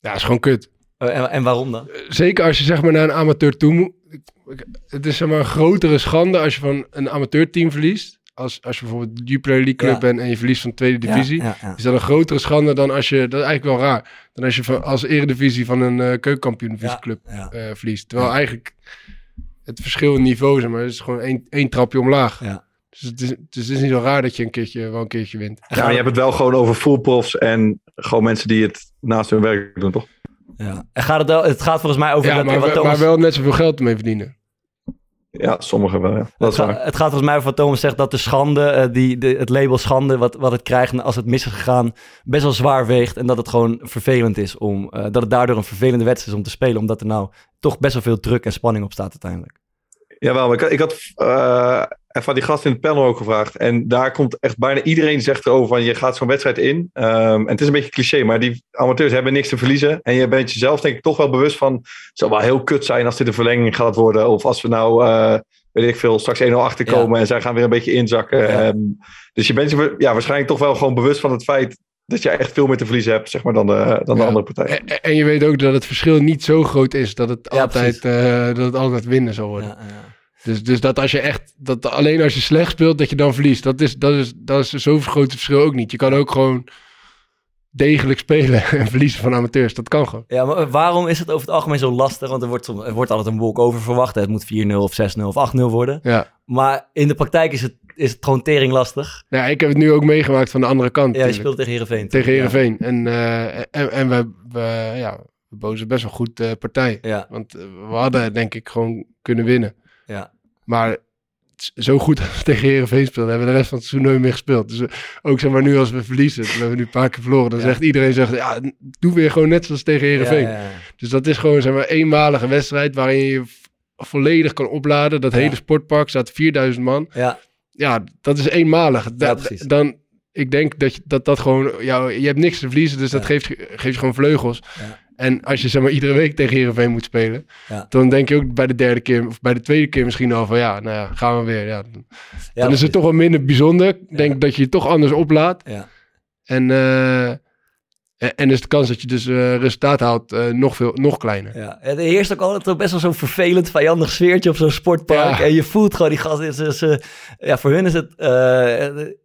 Ja, is gewoon kut. Eh, en, en waarom dan? Zeker als je zeg maar naar een amateur toe moet. Het is zeg maar een grotere schande als je van een amateurteam verliest. Als, als je bijvoorbeeld de Jupiler League club Ja. bent en je verliest van de tweede divisie. Ja, ja, ja. Is dat een grotere schande dan als je, dat is eigenlijk wel raar, dan als je van, als eredivisie van een uh, keukenkampioen club ja. eh, verliest. Terwijl eigenlijk het verschil in niveau, zeg maar, is gewoon één, één trapje omlaag. Ja. Dus het is, dus het is niet zo raar dat je een keertje, wel een keertje wint. Ja, maar je hebt het wel gewoon over fullprofs en gewoon mensen die het naast hun werk doen, toch? Ja. En gaat het, wel, het gaat volgens mij over... Ja, dat- maar, wat we- Thomas- maar wel net zoveel geld ermee verdienen. Ja, sommigen wel, ja. Dat Het, is ga- waar. het gaat volgens mij over wat Thomas zegt, dat de schande, eh, die, de, het label schande, wat, wat het krijgt als het mis is gegaan, best wel zwaar weegt. En dat het gewoon vervelend is om, eh, dat het daardoor een vervelende wedstrijd is om te spelen. Omdat er nou toch best wel veel druk en spanning op staat uiteindelijk. Jawel, maar ik, had- ik had eh even aan die gast in het panel ook gevraagd. En daar komt echt bijna iedereen zegt erover van je gaat zo'n wedstrijd in. Ehm, en het is een beetje cliché, maar die amateurs hebben niks te verliezen. En je bent jezelf denk ik toch wel bewust van... het zou wel heel kut zijn als dit een verlenging gaat worden. Of als we nou, eh, weet ik veel, straks 1-0 achterkomen... en zij gaan weer een beetje inzakken. Ja. Ehm, dus je bent je ja, waarschijnlijk toch wel gewoon bewust van het feit... dat je echt veel meer te verliezen hebt zeg maar, dan de, dan de Ja. andere partij. En, en je weet ook dat het verschil niet zo groot is dat het, Ja, altijd, eh, dat het altijd winnen zal worden. Dus, dus dat als je echt, dat alleen als je slecht speelt, dat je dan verliest. Dat is, dat is, dat is zo'n groot verschil ook niet. Je kan ook gewoon degelijk spelen en verliezen van amateurs. Dat kan gewoon. Ja, maar waarom is het over het algemeen zo lastig? Want er wordt, er wordt altijd een walk-over verwacht. Het moet 4-0 of 6-0 of 8-0 worden. Ja. Maar in de praktijk is het, is het gewoon tering lastig. Ja, ik heb het nu ook meegemaakt van de andere kant. Ja, je speelt tegen Heerenveen. tegen Ja. Heerenveen. En, eh, en, en we, we, ja, we bozen best wel goed eh, partij. Ja, Want eh, we hadden denk ik gewoon kunnen winnen. Ja. Maar zo goed als we tegen Heerenveen speelden, hebben we de rest van het seizoen nooit meer gespeeld. Dus eh, ook zeg maar nu als we verliezen, we hebben nu een paar keer verloren, dan Ja. zegt iedereen, zegt, ja, doe weer gewoon net zoals tegen Heerenveen. Ja, ja, ja. Dus dat is gewoon zeg maar eenmalige wedstrijd waarin je volledig kan opladen. Dat Ja. hele sportpark staat 4000 man. Ja, Ja, dat is eenmalig. Da- dan, ik denk dat je, dat, dat gewoon, jou, je hebt niks te verliezen, dus dat Ja. geeft, geeft je gewoon vleugels. Ja. En als je zeg maar iedere week tegen Heerenveen moet spelen, Ja. dan denk je ook bij de derde keer, of bij de tweede keer misschien al van ja, nou ja, gaan we weer. Ja. Dan ja, is het toch wel minder bijzonder. Ik denk dat je je toch anders oplaat. Ja. En, eh, en, en is de kans dat je dus eh, resultaat haalt eh, nog, veel, nog kleiner. Ja, het heerst ook altijd best wel zo'n vervelend, vijandig sfeertje op zo'n sportpark. En je voelt gewoon die gasten. Ze, ze- ja, voor hun is het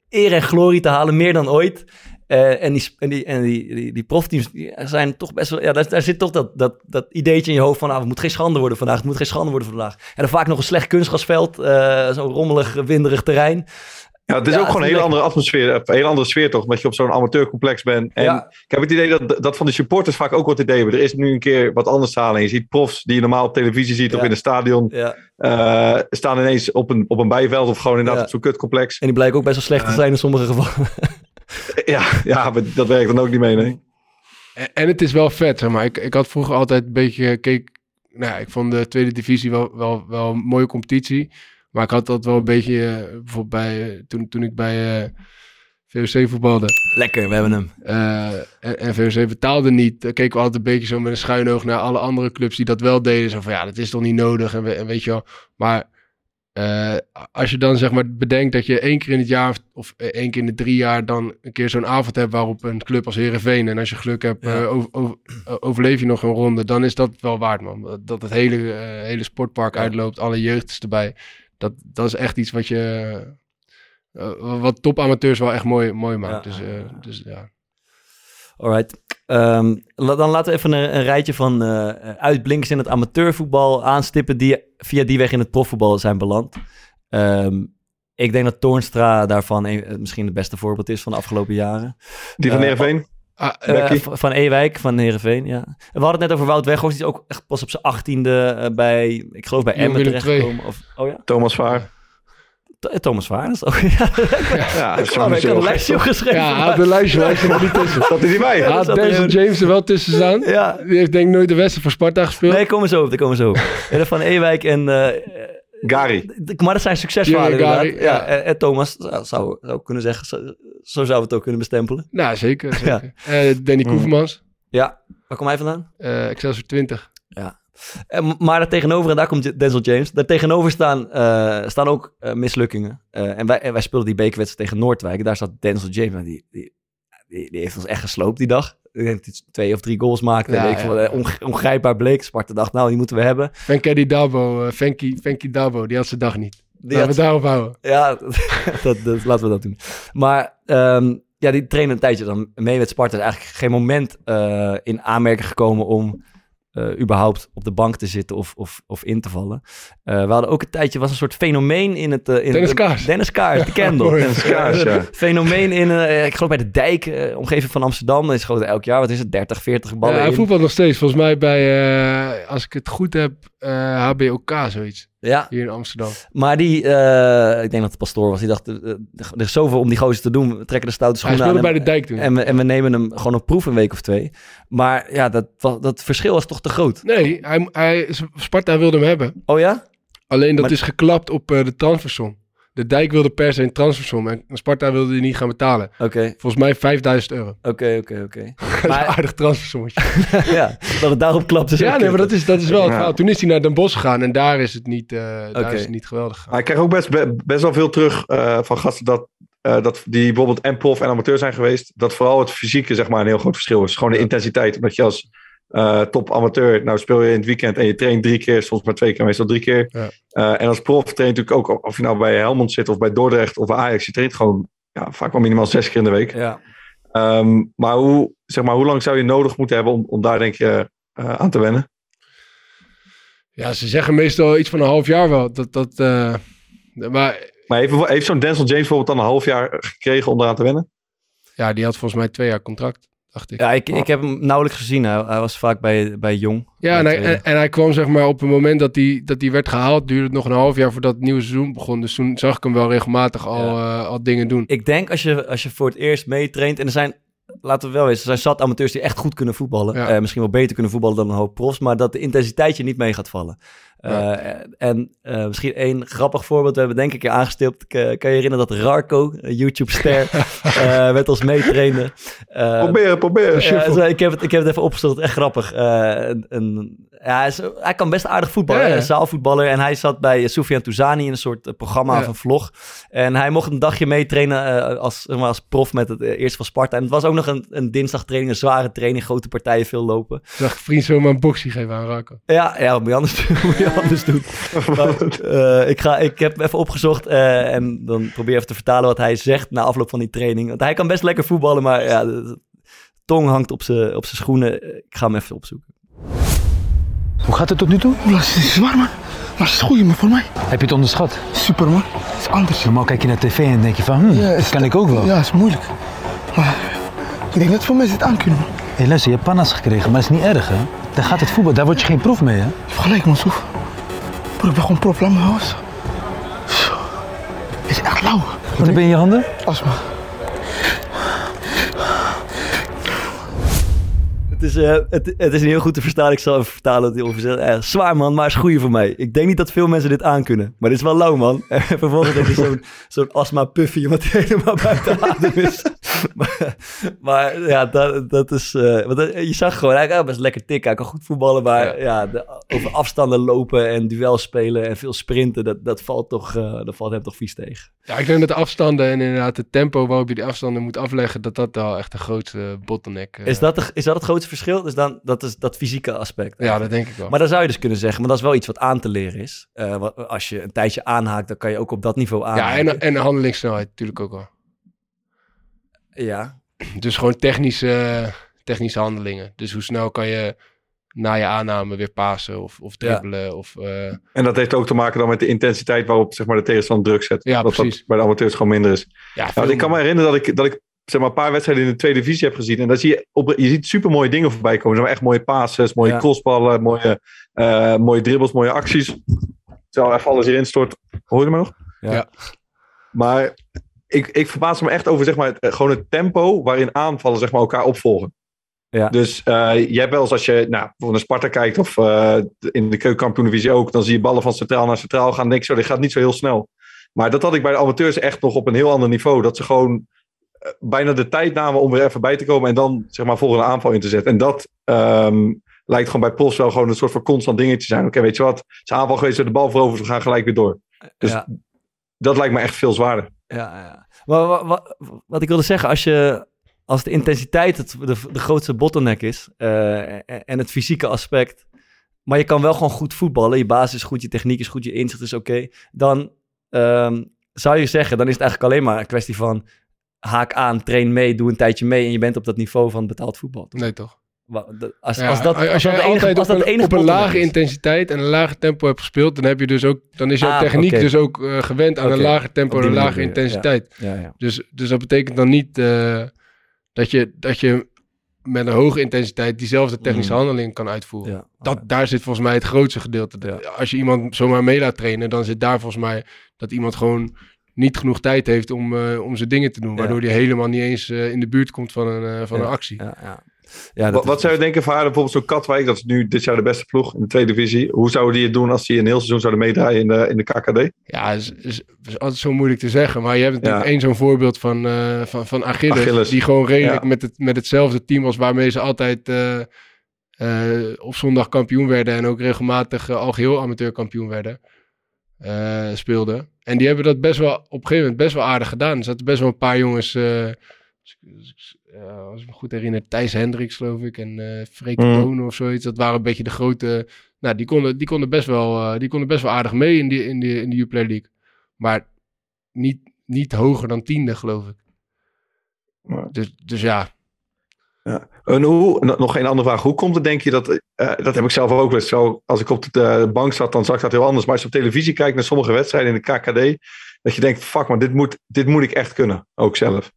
eer en glorie te halen, meer dan ooit. Eh, en die, en, die, en die, die, die profteams die zijn toch best wel... Ja, daar, daar zit toch dat, dat, dat ideetje in je hoofd van... Ah, het moet geen schande worden vandaag, het moet geen schande worden vandaag. En dan vaak nog een slecht kunstgrasveld, eh zo'n rommelig, winderig terrein. Ja, het is Ja, ook gewoon een hele andere atmosfeer, een hele andere sfeer toch, omdat je op zo'n amateurcomplex bent. En Ja. ik heb het idee dat, dat van de supporters vaak ook wat idee hebben. Er is nu een keer wat anders te halen. En je ziet profs die je normaal op televisie ziet of in een stadion, eh, staan ineens op een, op een bijveld of gewoon inderdaad op zo'n kutcomplex. En die blijken ook best wel slecht te zijn in sommige gevallen. Ja, ja, maar dat werkt dan ook niet mee, nee. En, en het is wel vet, zeg maar. Ik, ik had vroeger altijd een beetje... Keek, nou ja, ik vond de tweede divisie wel, wel, wel een mooie competitie. Maar ik had dat wel een beetje, eh, bijvoorbeeld bij, eh, toen, toen ik bij eh, VOC voetbalde. Lekker, we hebben hem. eh, en, en VOC betaalde niet. Dan keken we altijd een beetje zo met een schuin oog naar alle andere clubs die dat wel deden. Zo van, ja, dat is toch niet nodig en, we- en weet je wel. Maar eh, als je dan zeg maar bedenkt dat je één keer in het jaar of- of één keer in de drie jaar dan een keer zo'n avond hebt waarop een club als Herenveen en als je geluk hebt Ja. eh, over- over- eh, overleef je nog een ronde, dan is dat wel waard man. Dat- het hele, eh, hele sportpark Ja. uitloopt, alle jeugd erbij. Dat, dat is echt iets wat je eh, wat topamateurs wel echt mooi, mooi maakt. Ja. Dus, eh, dus ja. Alright. Ehm, la- dan laten we even een, een rijtje van eh, uitblinkers in het amateurvoetbal aanstippen die via die weg in het profvoetbal zijn beland. Ehm, ik denk dat Toornstra daarvan een- eh, misschien het beste voorbeeld is van de afgelopen jaren. Die van Heerenveen? Ah, van Ewijk, van Heerenveen, ja. En we hadden het net over Wout Weghorst, die is ook echt pas op zijn achttiende bij, ik geloof bij Emmen terechtgekomen. Of, oh ja, Thomas Vaar. Eh, Thomas is ook, ja, Ja, ik had niet een lijstje gek, opgeschreven. Ja, maar- een lijstje, zit er niet tussen. Dat is hij bij. Hij had Denzel James er wel tussen staan. ja, Die heeft denk ik nooit de wedstrijd voor Sparta gespeeld. nee, komen zo op, daar komen zo op. En van Ewijk en... eh, Gary. maar dat zijn succesverhalen Ja, Gary, inderdaad. Ja, ja. En, en Thomas, zou, zou kunnen zeggen, zo, zo zouden we het ook kunnen bestempelen. Nou, zeker. zeker. Eh, Danny Mm. Koevermans, Ja, waar komt hij vandaan? eh Excelsior 20. Ja. En, maar daar tegenover, en daar komt Denzel James, daar tegenover staan, eh, staan ook eh, mislukkingen. Eh, en, wij, en wij speelden die bekerwedstrijd tegen Noordwijk. Daar zat Denzel James, die, die, die, die heeft ons echt gesloopt die dag. Ik denk dat hij twee of drie goals maakte. Ja, en ik ja. vond het onge- ongrijpbaar bleek. Sparta dacht, nou, die moeten we hebben. Fenky Dabo, eh Fenky Dabo, die had zijn dag niet. Die Laten had- we daarop houden. Ja, dat, dat, laten we dat doen. Maar ehm, ja, die trainde een tijdje dan mee met Sparta. is eigenlijk geen moment eh, in aanmerking gekomen om eh, überhaupt op de bank te zitten of, of, of in te vallen. Eh, we hadden ook een tijdje, was een soort fenomeen in het... eh, in Dennis Kaars. Dennis Kaars, de Kendall. Dennis Kaars, ja. Fenomeen in, ik geloof bij de dijk, omgeving van Amsterdam. Is gewoon elk jaar, wat is het, 30, 40 ballen Ja, hij voetbalt nog steeds. Volgens mij bij, als ik het goed heb, eh, HBOK zoiets. Ja, Hier in Amsterdam. maar die, eh, ik denk dat het pastoor was, die dacht, eh, er is zoveel om die gozer te doen. We trekken de stoute Hij schoenen aan. speelde en- bij de dijk toen. En we, en we nemen hem gewoon op proef een week of twee. Maar ja, dat, dat verschil was toch te groot. Nee, hij, hij, Sparta wilde hem hebben. Oh ja? Alleen dat Maar- is geklapt op de transfersom. De dijk wilde per se een transfersom en Sparta wilde die niet gaan betalen. Oké, Volgens mij 5000 euro. oké, oké, oké. Maar aardig transfersommetje. ja, dat het daarop klapt is Ja, nee, maar dat is, dat is wel het verhaal. Toen is hij naar Den Bosch gegaan en daar is het niet, eh, daar is het niet geweldig gegaan. Maar ik krijg ook best, be- best wel veel terug eh, van gasten dat, eh, dat die bijvoorbeeld en prof en amateur zijn geweest. Dat vooral het fysieke zeg maar, een heel groot verschil is. Gewoon de intensiteit. Omdat je als eh, top amateur, nou speel je in het weekend en je traint drie keer, soms maar twee keer, meestal drie keer. Ja. Eh, en als prof traint natuurlijk ook, of je nou bij Helmond zit of bij Dordrecht of bij Ajax, je traint gewoon ja, vaak wel minimaal zes keer in de week. Ja. Ehm, maar, hoe, zeg maar hoe lang zou je nodig moeten hebben om, om daar denk je eh, aan te wennen? Ja, ze zeggen meestal iets van een half jaar wel. Dat, dat, eh, maar Maar heeft, heeft zo'n Denzel James bijvoorbeeld dan een half jaar gekregen om eraan te wennen? ja, die had volgens mij twee jaar contract, dacht ik. ja, ik, ik heb hem nauwelijks gezien. Hij, hij was vaak bij, bij Jong. Ja, en hij, en, en hij kwam zeg maar op het moment dat hij, dat hij werd gehaald, duurde het nog een half jaar voordat het nieuwe seizoen begon. Dus toen zag ik hem wel regelmatig al, eh, al dingen doen. Ik denk als je, als je voor het eerst meetraint... En er zijn, laten we wel weten, er zijn zat amateurs die echt goed kunnen voetballen. Ja. Eh, misschien wel beter kunnen voetballen dan een hoop profs. Maar dat de intensiteit je niet mee gaat vallen. Ja. Eh, en eh, misschien één grappig voorbeeld. We hebben denk ik keer aangestipt. Kan je herinneren dat Rarco, een YouTube-ster, eh, met ons meetrainde. Proberen, proberen. Ja, ik, heb het, ik heb het even opgezocht, echt grappig. Een, een- ja, hij, is- hij kan best aardig voetballen, Ja, zaalvoetballer. En hij zat bij Soufiane Touzani in een soort programma een vlog. En hij mocht een dagje meetrainen als, als prof met het eerste van Sparta. En het was ook nog een, een dinsdagtraining, een zware training, grote partijen, veel lopen. Zag ik vriend zomaar een boxie geven aan Rako. Ja, ja moet je anders, je anders doen? Maar, eh, ik, ga, ik heb even opgezocht eh, en dan probeer even te vertalen wat hij zegt na afloop van die training. Want hij kan best lekker voetballen, maar ja, de, tong hangt op zijn op zijn schoenen. Ik ga hem even opzoeken. Hoe gaat het tot nu toe? Het is zwaar man. Maar het is goed man, voor mij. Heb je het onderschat? Super man. Het is anders. Normaal kijk je naar tv en denk je van, hm, Ja, dat kan ik ook wel. Ja, het is moeilijk. Maar ik denk dat veel mensen het aan kunnen man. Hé, luister, je hebt pannas gekregen, maar dat is niet erg, hè? Daar gaat het voetbal, daar word je geen proef mee, hè? Je hebt gelijk man, Soef. Broer, ik ben gewoon prof. Zo. Het is echt lauw. Wat heb je in je handen? Asma. Het is, eh, het, het is niet heel goed te verstaan. Ik zal even vertalen wat hij ongeveer zegt. Eh, zwaar man, maar is goeie voor mij. Ik denk niet dat veel mensen dit aankunnen. Maar dit is wel lauw man. En vervolgens heb je zo'n zo'n astma puffy wat helemaal buiten adem is. maar, maar ja, dat, dat is... eh, want je zag gewoon, hij kan best lekker tikken. Hij kan goed voetballen. Maar ja, de- over afstanden lopen en duel spelen en veel sprinten. Dat, dat, valt toch, eh, dat valt hem toch vies tegen. Ja, ik denk dat de afstanden en inderdaad het tempo waarop je die afstanden moet afleggen, dat dat wel echt de grootste bottleneck eh, Is dat, de- is dat het grootste verschil? Dus dan, dat is dat fysieke aspect. Ja, dat denk ik wel. Maar dan zou je dus kunnen zeggen, maar dat is wel iets wat aan te leren is. Eh, als je een tijdje aanhaakt, dan kan je ook op dat niveau Ja, aanhaken. en, en de handelingssnelheid natuurlijk ook wel. Ja. Dus gewoon technische, technische handelingen. Dus hoe snel kan je na je aanname weer pasen of, of dribbelen. Of, eh, En dat heeft ook te maken dan met de intensiteit waarop zeg maar, de tegenstander druk zet. Ja, dat precies. dat bij de amateurs gewoon minder is. Ja, Nou, veel ik kan me herinneren dat ik, dat ik zeg maar, een paar wedstrijden in de tweede divisie heb gezien. En dan zie je, op, je ziet super mooie dingen voorbij komen. Zeg maar echt mooie passes, mooie Ja. crossballen, mooie, eh, mooie dribbles, mooie acties. Terwijl even alles hierin stort. Hoor je me nog? Ja. Ja. Maar ik, ik verbaas me echt over zeg maar, het, eh, gewoon het tempo waarin aanvallen zeg maar, elkaar opvolgen. Ja. Dus eh, je hebt wel eens als je nou, naar Sparta kijkt of eh, in de keukenkampioen-divisie ook, dan zie je ballen van centraal naar centraal gaan. Denk ik zo, dit gaat niet zo heel snel. Maar dat had ik bij de amateurs echt nog op een heel ander niveau. Dat ze gewoon bijna de tijd namen om weer even bij te komen en dan zeg maar volgende aanval in te zetten. En dat ehm, lijkt gewoon bij Pos wel gewoon een soort van constant dingetje te zijn. Oké, weet je wat? Het is aanval geweest, de bal veroverd, we gaan gelijk weer door. Dus Ja. dat lijkt me echt veel zwaarder. Ja, ja. Maar wa- wa- wat ik wilde zeggen, als, je, als de intensiteit het, de, de grootste bottleneck is eh, en- en het fysieke aspect, maar je kan wel gewoon goed voetballen, je basis is goed, je techniek is goed, je inzicht is oké, dan ehm, zou je zeggen, dan is het eigenlijk alleen maar een kwestie van haak aan, train mee, doe een tijdje mee en je bent op dat niveau van betaald voetbal. Nee, toch? Als, Ja, als dat, als enige, altijd als op, een, op lage is. intensiteit en een lage tempo hebt gespeeld, dan, heb je dus ook, dan is jouw Ah, techniek dus ook eh, gewend aan een lager tempo en een lage intensiteit. Ja, ja. Dus, dus dat betekent dan niet eh, dat, je, dat je met een hoge intensiteit diezelfde technische Mm. handeling kan uitvoeren. Dat, daar zit volgens mij het grootste gedeelte. Als je iemand zomaar mee laat trainen, dan zit daar volgens mij dat iemand gewoon niet genoeg tijd heeft om, eh, om zijn dingen te doen. Waardoor hij helemaal niet eens in de buurt komt van een, van een actie. Ja, ja. Wat, zou je denken van haar, bijvoorbeeld zo'n Katwijk, dat is nu dit jaar de beste ploeg in de tweede divisie. Hoe zouden die het doen als die een heel seizoen zouden meedraaien in de, in de KKD? Ja, is, is, is altijd zo moeilijk te zeggen. Maar je hebt natuurlijk Ja. één zo'n voorbeeld van, eh, van, van Achilles, Achilles. Die gewoon redelijk Ja. met, het, met hetzelfde team was waarmee ze altijd eh, eh, op zondag kampioen werden. En ook regelmatig uh, algeheel amateur kampioen werden. speelden. En die hebben dat best wel op een gegeven moment best wel aardig gedaan. Er zaten best wel een paar jongens... als ik- als ik- ja, als ik me goed herinner, Thijs Hendricks geloof ik en eh Freek Mm. Bonen of zoiets. Dat waren een beetje de grote... Nou, die konden, die konden, best, wel, eh, die konden best wel aardig mee in, die, in, die, in de Uplay League. Maar niet, niet hoger dan tiende, geloof ik. Ja. Dus, dus ja, En hoe, nog geen andere vraag. Hoe komt het, denk je, dat... eh, dat heb ik zelf ook wel zo. Als ik op de eh, bank zat, dan zag ik dat heel anders. Maar als je op televisie kijkt naar sommige wedstrijden in de KKD... dat je denkt, fuck man, dit moet, dit moet ik echt kunnen. Ook zelf.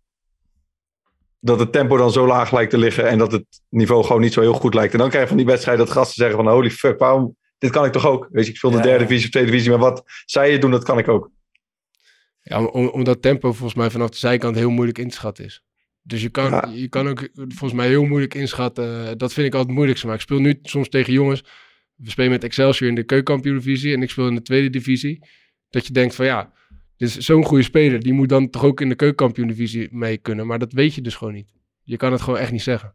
Dat het tempo dan zo laag lijkt te liggen... en dat het niveau gewoon niet zo heel goed lijkt. En dan krijg je van die wedstrijden dat gasten zeggen van... holy fuck, waarom... Dit kan ik toch ook? Weet je, ik speel de Ja, derde divisie of tweede divisie... maar wat zij het doen, dat kan ik ook. ja om, omdat tempo volgens mij vanaf de zijkant heel moeilijk in te schatten is. Dus je kan, Ja. je kan ook volgens mij heel moeilijk inschatten. Dat vind ik altijd het moeilijkste. Maar ik speel nu soms tegen jongens. We spelen met Excelsior in de keukenkampioen-divisie. En ik speel in de tweede divisie. Dat je denkt van ja, dit is zo'n goede speler. Die moet dan toch ook in de keukenkampioen-divisie mee kunnen. Maar dat weet je dus gewoon niet. Je kan het gewoon echt niet zeggen.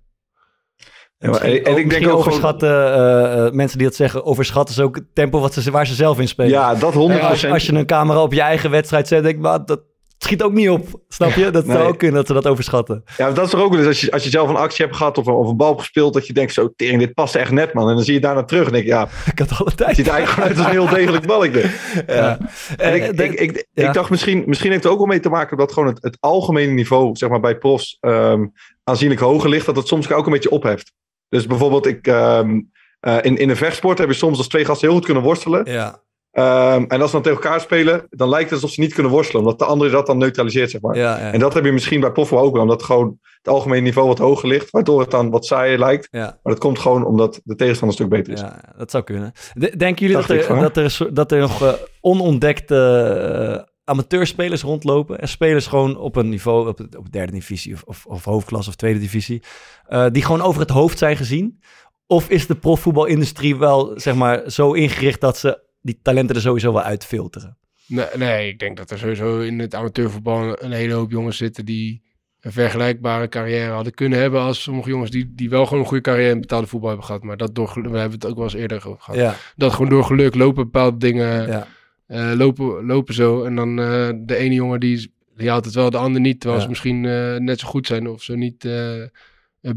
Ja, maar- en ook- ik denk ook gewoon- overschatten, eh, eh, mensen die dat zeggen, overschatten ze ook het tempo wat ze, waar ze zelf in spelen. Ja, dat 100%. Ja, als, als je een camera op je eigen wedstrijd zet, denk ik, maar dat schiet ook niet op. Snap je? Dat zou nee. ook kunnen dat ze dat overschatten. Ja, dat is toch ook wel eens als je, als je zelf een actie hebt gehad of een, of een bal hebt gespeeld, dat je denkt zo, tering, dit past echt net man. En dan zie je daarna terug en denk je, ja, Ik had alle het tijd. ziet er eigenlijk gewoon uit als een heel degelijk balletje. Ja. En Eh, ik, de- ik, ik, ja. ik dacht misschien, misschien heeft het ook wel mee te maken dat gewoon het, het algemene niveau, zeg maar bij profs, ehm, aanzienlijk hoger ligt, dat het soms ook een beetje opheft. Dus bijvoorbeeld, ik, ehm, eh, in, in een vechtsport heb je soms als twee gasten heel goed kunnen worstelen. Ja. Ehm, en als ze dan tegen elkaar spelen, dan lijkt het alsof ze niet kunnen worstelen, omdat de andere dat dan neutraliseert, zeg maar. Ja, ja. En dat heb je misschien bij Poffel ook wel, omdat gewoon het algemene niveau wat hoger ligt, waardoor het dan wat saaier lijkt. ja. Maar dat komt gewoon omdat de tegenstander een stuk beter is. Ja, dat zou kunnen. De- denken jullie dat er, dat, er, dat er nog eh, onontdekte amateurspelers rondlopen. En spelers gewoon op een niveau, op, het- op derde divisie of, of, of hoofdklasse of tweede divisie. eh, die gewoon over het hoofd zijn gezien. Of is de profvoetbalindustrie wel, zeg maar, zo ingericht dat ze die talenten er sowieso wel uitfilteren? Nee, nee, ik denk dat er sowieso in het amateurvoetbal een hele hoop jongens zitten die een vergelijkbare carrière hadden kunnen hebben als sommige jongens die, die wel gewoon een goede carrière in betaalde voetbal hebben gehad. Maar dat door, we hebben het ook wel eens eerder gehad. Ja. Dat gewoon door geluk lopen bepaalde dingen, Ja. eh, lopen, lopen zo. En dan eh, de ene jongen die, die haalt het wel, de ander niet. Terwijl Ja. ze misschien eh, net zo goed zijn of zo niet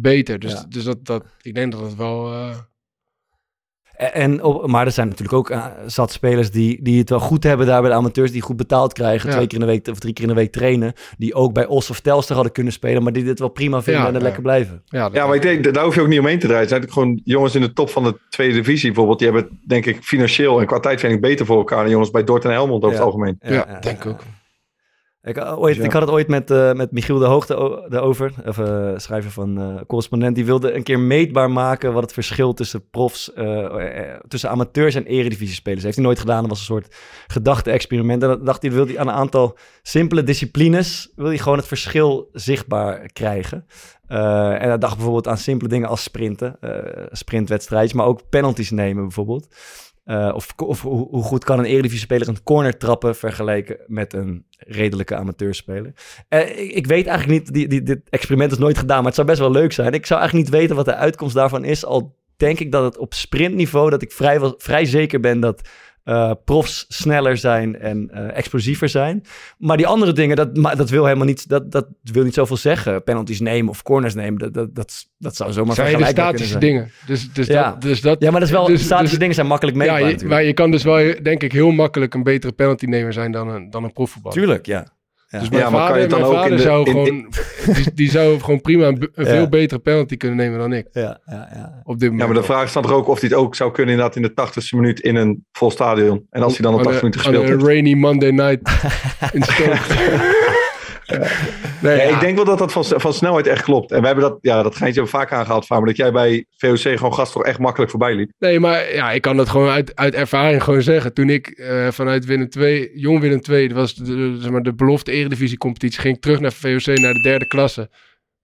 beter. Dus, dus dat, dat, ik denk dat het wel... eh, En, op- maar er zijn natuurlijk ook eh, zat spelers die, die het wel goed hebben daar bij de amateurs, die goed betaald krijgen, Ja. twee keer in de week of drie keer in de week trainen, die ook bij Os of Telstar hadden kunnen spelen, maar die dit wel prima vinden Ja, en er ja. lekker blijven. ja, Ja, maar ik denk, daar hoef je ook niet omheen te draaien. Zijn natuurlijk gewoon jongens in de top van de tweede divisie bijvoorbeeld. Die hebben, denk ik, financieel en qua tijdvinding beter voor elkaar dan jongens bij Dort en Helmond over Ja. het algemeen. ja, denk ik ook. Ik, eh, ooit, Ja. ik had het ooit met, eh, met Michiel de Hoogte daarover, of, eh, schrijver van correspondent. Die wilde een keer meetbaar maken wat het verschil tussen profs, tussen amateurs en eredivisiespelers. heeft hij nooit gedaan. Dat was een soort gedachte-experiment. En dan dacht hij, wil hij aan een aantal simpele disciplines, wil hij gewoon het verschil zichtbaar krijgen. En hij dacht bijvoorbeeld aan simpele dingen als sprinten, sprintwedstrijdjes, maar ook penalties nemen bijvoorbeeld. Eh, of of hoe, goed kan een Eredivisie-speler een corner trappen vergeleken met een redelijke amateurspeler? Eh, ik, weet eigenlijk niet, die, dit experiment is nooit gedaan, maar het zou best wel leuk zijn. Ik zou eigenlijk niet weten wat de uitkomst daarvan is, al denk ik dat het op sprintniveau, dat ik vrij, vrij zeker ben dat eh, profs sneller zijn en eh, explosiever zijn. Maar die andere dingen, dat, maar dat wil helemaal niet, dat, dat wil niet zoveel zeggen. Penalties nemen of corners nemen, dat, dat, dat, dat zou zomaar zijn de vergelijkbaar kunnen statische zijn. dingen. Dus, dus, Ja. dat, dus dat... Ja, maar dat is wel, dus- statische dus- dingen zijn makkelijk meetbaar Ja, je, maar je kan dus wel, denk ik, heel makkelijk een betere penaltynemer zijn dan een, dan een profvoetballer. Tuurlijk, ja. Ja. Dus mijn Ja, maar kan vader, je het dan mijn ook vader in de- zou in- gewoon, die, die zou gewoon prima een, Ja. veel betere penalty kunnen nemen dan ik. Ja, ja, ja. Op dit Ja, moment. maar de vraag is dan toch ook of hij het ook zou kunnen inderdaad in de 80ste minuut in een vol stadion. En als hij dan Aan 80 een- minuten gespeeld heeft. Een rainy Monday night in Stoke. nee, ja. ik denk wel dat dat van, van snelheid echt klopt. En we hebben dat, ja, dat geintje hebben we vaak aangehaald, Faber, dat jij bij VOC gewoon gast toch echt makkelijk voorbij liep. Nee, maar ja, ik kan dat gewoon uit, uit ervaring gewoon zeggen. Toen ik eh, vanuit Willem II, jong Willem II, dat was de, de- zeg maar, de belofte eredivisie competitie, ging ik terug naar VOC, naar de derde klasse.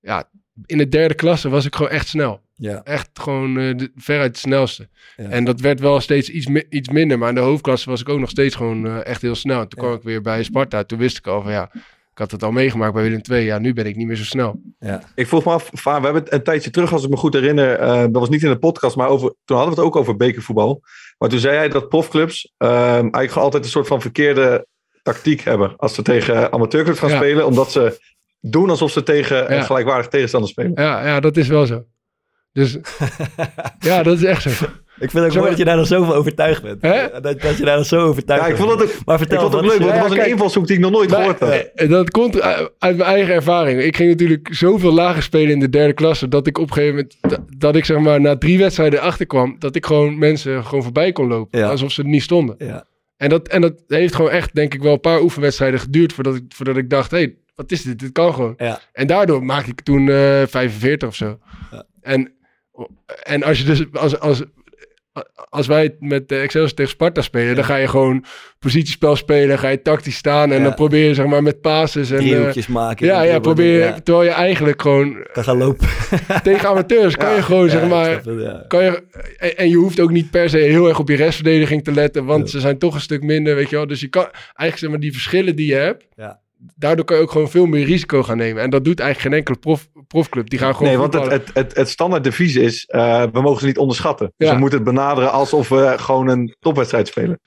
Ja, in de derde klasse was ik gewoon echt snel. Ja. Echt gewoon eh, de, veruit de snelste. Ja. En dat werd wel steeds iets, mi- iets minder. Maar in de hoofdklasse was ik ook nog steeds gewoon eh, echt heel snel. En toen kwam ik weer bij Sparta. Toen wist ik al van ja, ik had het al meegemaakt bij Willem II. Ja, nu ben ik niet meer zo snel. Ja. Ik vroeg me af, we hebben het een tijdje terug, als ik me goed herinner, eh, dat was niet in de podcast, maar over, toen hadden we het ook over bekervoetbal. Maar toen zei hij dat profclubs ehm, eigenlijk gewoon altijd een soort van verkeerde tactiek hebben als ze tegen amateurclubs gaan Ja. spelen, omdat ze doen alsof ze tegen een Ja. gelijkwaardig tegenstander spelen. Ja, ja, dat is wel zo. Dus ja, dat is echt zo. Ik vind het ook Zo- mooi dat je daar dan zo van overtuigd bent. Hè? Dat, dat je daar dan zo overtuigd Ja, ik bent. vond het ook, Maar ik vertel, vond het leuk, want het was een kijk. invalshoek die ik nog nooit Maar, gehoord had. eh, dat komt uit mijn eigen ervaring. Ik ging natuurlijk zoveel lager spelen in de derde klasse. Dat ik op een gegeven moment, dat, dat ik zeg maar na drie wedstrijden achterkwam. Dat ik gewoon mensen gewoon voorbij kon lopen. Ja. Alsof ze er niet stonden. Ja. En dat, en dat heeft gewoon echt, denk ik wel, een paar oefenwedstrijden geduurd. Voordat ik, voordat ik dacht, hé, hey, wat is dit? Dit kan gewoon. Ja. En daardoor maakte ik toen eh 45 of zo. En, en als je dus, als, als, als wij met de Excelsior tegen Sparta spelen, dan ga je gewoon positiespel spelen, ga je tactisch staan en Ja. dan probeer je zeg maar met passes en... eh, Driehoekjes maken. ja, ja, probeer ja. terwijl je eigenlijk gewoon Kan gaan lopen. tegen amateurs kan je gewoon zeg maar, het, kan je, en, en je hoeft ook niet per se heel erg op je restverdediging te letten, want ze zijn toch een stuk minder, weet je wel. Dus je kan eigenlijk zeg maar die verschillen die je hebt, Ja. Daardoor kan je ook gewoon veel meer risico gaan nemen. En dat doet eigenlijk geen enkele prof, profclub. Die gaan gewoon Nee, want het, het, het, het standaard devies is, eh, we mogen ze niet onderschatten. Dus Ja. we moeten het benaderen alsof we gewoon een topwedstrijd spelen.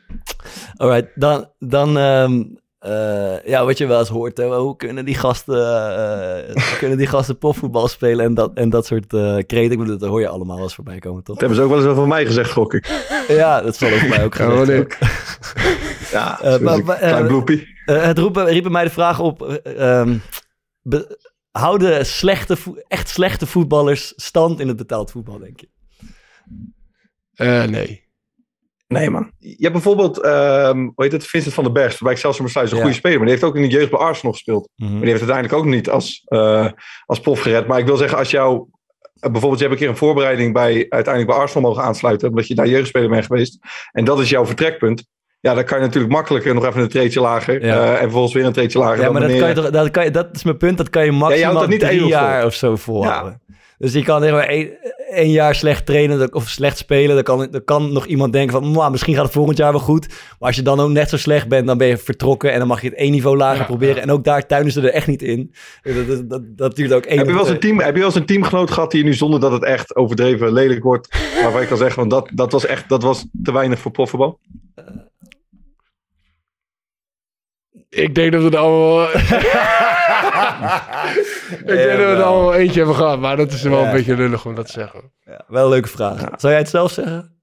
Alright, dan, dan ehm, eh, ja, wat je wel eens hoort, hè, hoe kunnen die gasten, eh, hoe kunnen die gasten profvoetbal spelen en dat, en dat soort eh kreten. Ik bedoel, dat hoor je allemaal wel eens voorbij komen, toch? Dat hebben ze ook wel eens over mij gezegd, gok ik. Ja, dat zal over mij ook gezegd ook. Ja, Eh, maar- maar, klein bloepie. Het roepen, riep bij mij de vraag op, eh, ehm, be- houden slechte, echt slechte voetballers stand in het betaald voetbal, denk je? Eh, nee. Nee, man. Je hebt bijvoorbeeld, ehm, hoe heet het, Vincent van den Berg, bij Excelsior Maasluis, een Ja. goede speler. Maar die heeft ook in de jeugd bij Arsenal gespeeld. Mhm. Maar die heeft uiteindelijk ook niet als, eh, als prof gered. Maar ik wil zeggen, als jou... eh, Bijvoorbeeld, je hebt een keer een voorbereiding bij, uiteindelijk bij Arsenal mogen aansluiten. Omdat je daar jeugdspeler bent geweest. En dat is jouw vertrekpunt. Ja, dan kan je natuurlijk makkelijker nog even een treetje lager. Ja. eh, en vervolgens weer een treetje lager. Ja, maar dat, wanneer- kan je dat, kan je, dat is mijn punt. Dat kan je maximaal het niet drie jaar vol. of zo volhouden. Dus je kan zeg maar één, één jaar slecht trainen dat- of slecht spelen. Dan kan, dan kan nog iemand denken van... "Mwah, misschien gaat het volgend jaar wel goed. Maar als je dan ook net zo slecht bent... dan ben je vertrokken en dan mag je het één niveau lager Ja, proberen. ja. En ook daar tuinen ze er echt niet in. Dat, dat, dat, dat duurt ook één... Heb je, wel eens een team, heb je wel eens een teamgenoot gehad die nu zonder dat het echt overdreven lelijk wordt, waarvan ik kan zeggen, van dat, dat was echt dat was te weinig voor profvoetbal? Ik denk dat we er allemaal... ik denk dat we er allemaal eentje hebben gehad. Maar dat is wel Ja. een beetje lullig om dat te zeggen. Ja, wel een leuke vraag. Zou jij het zelf zeggen?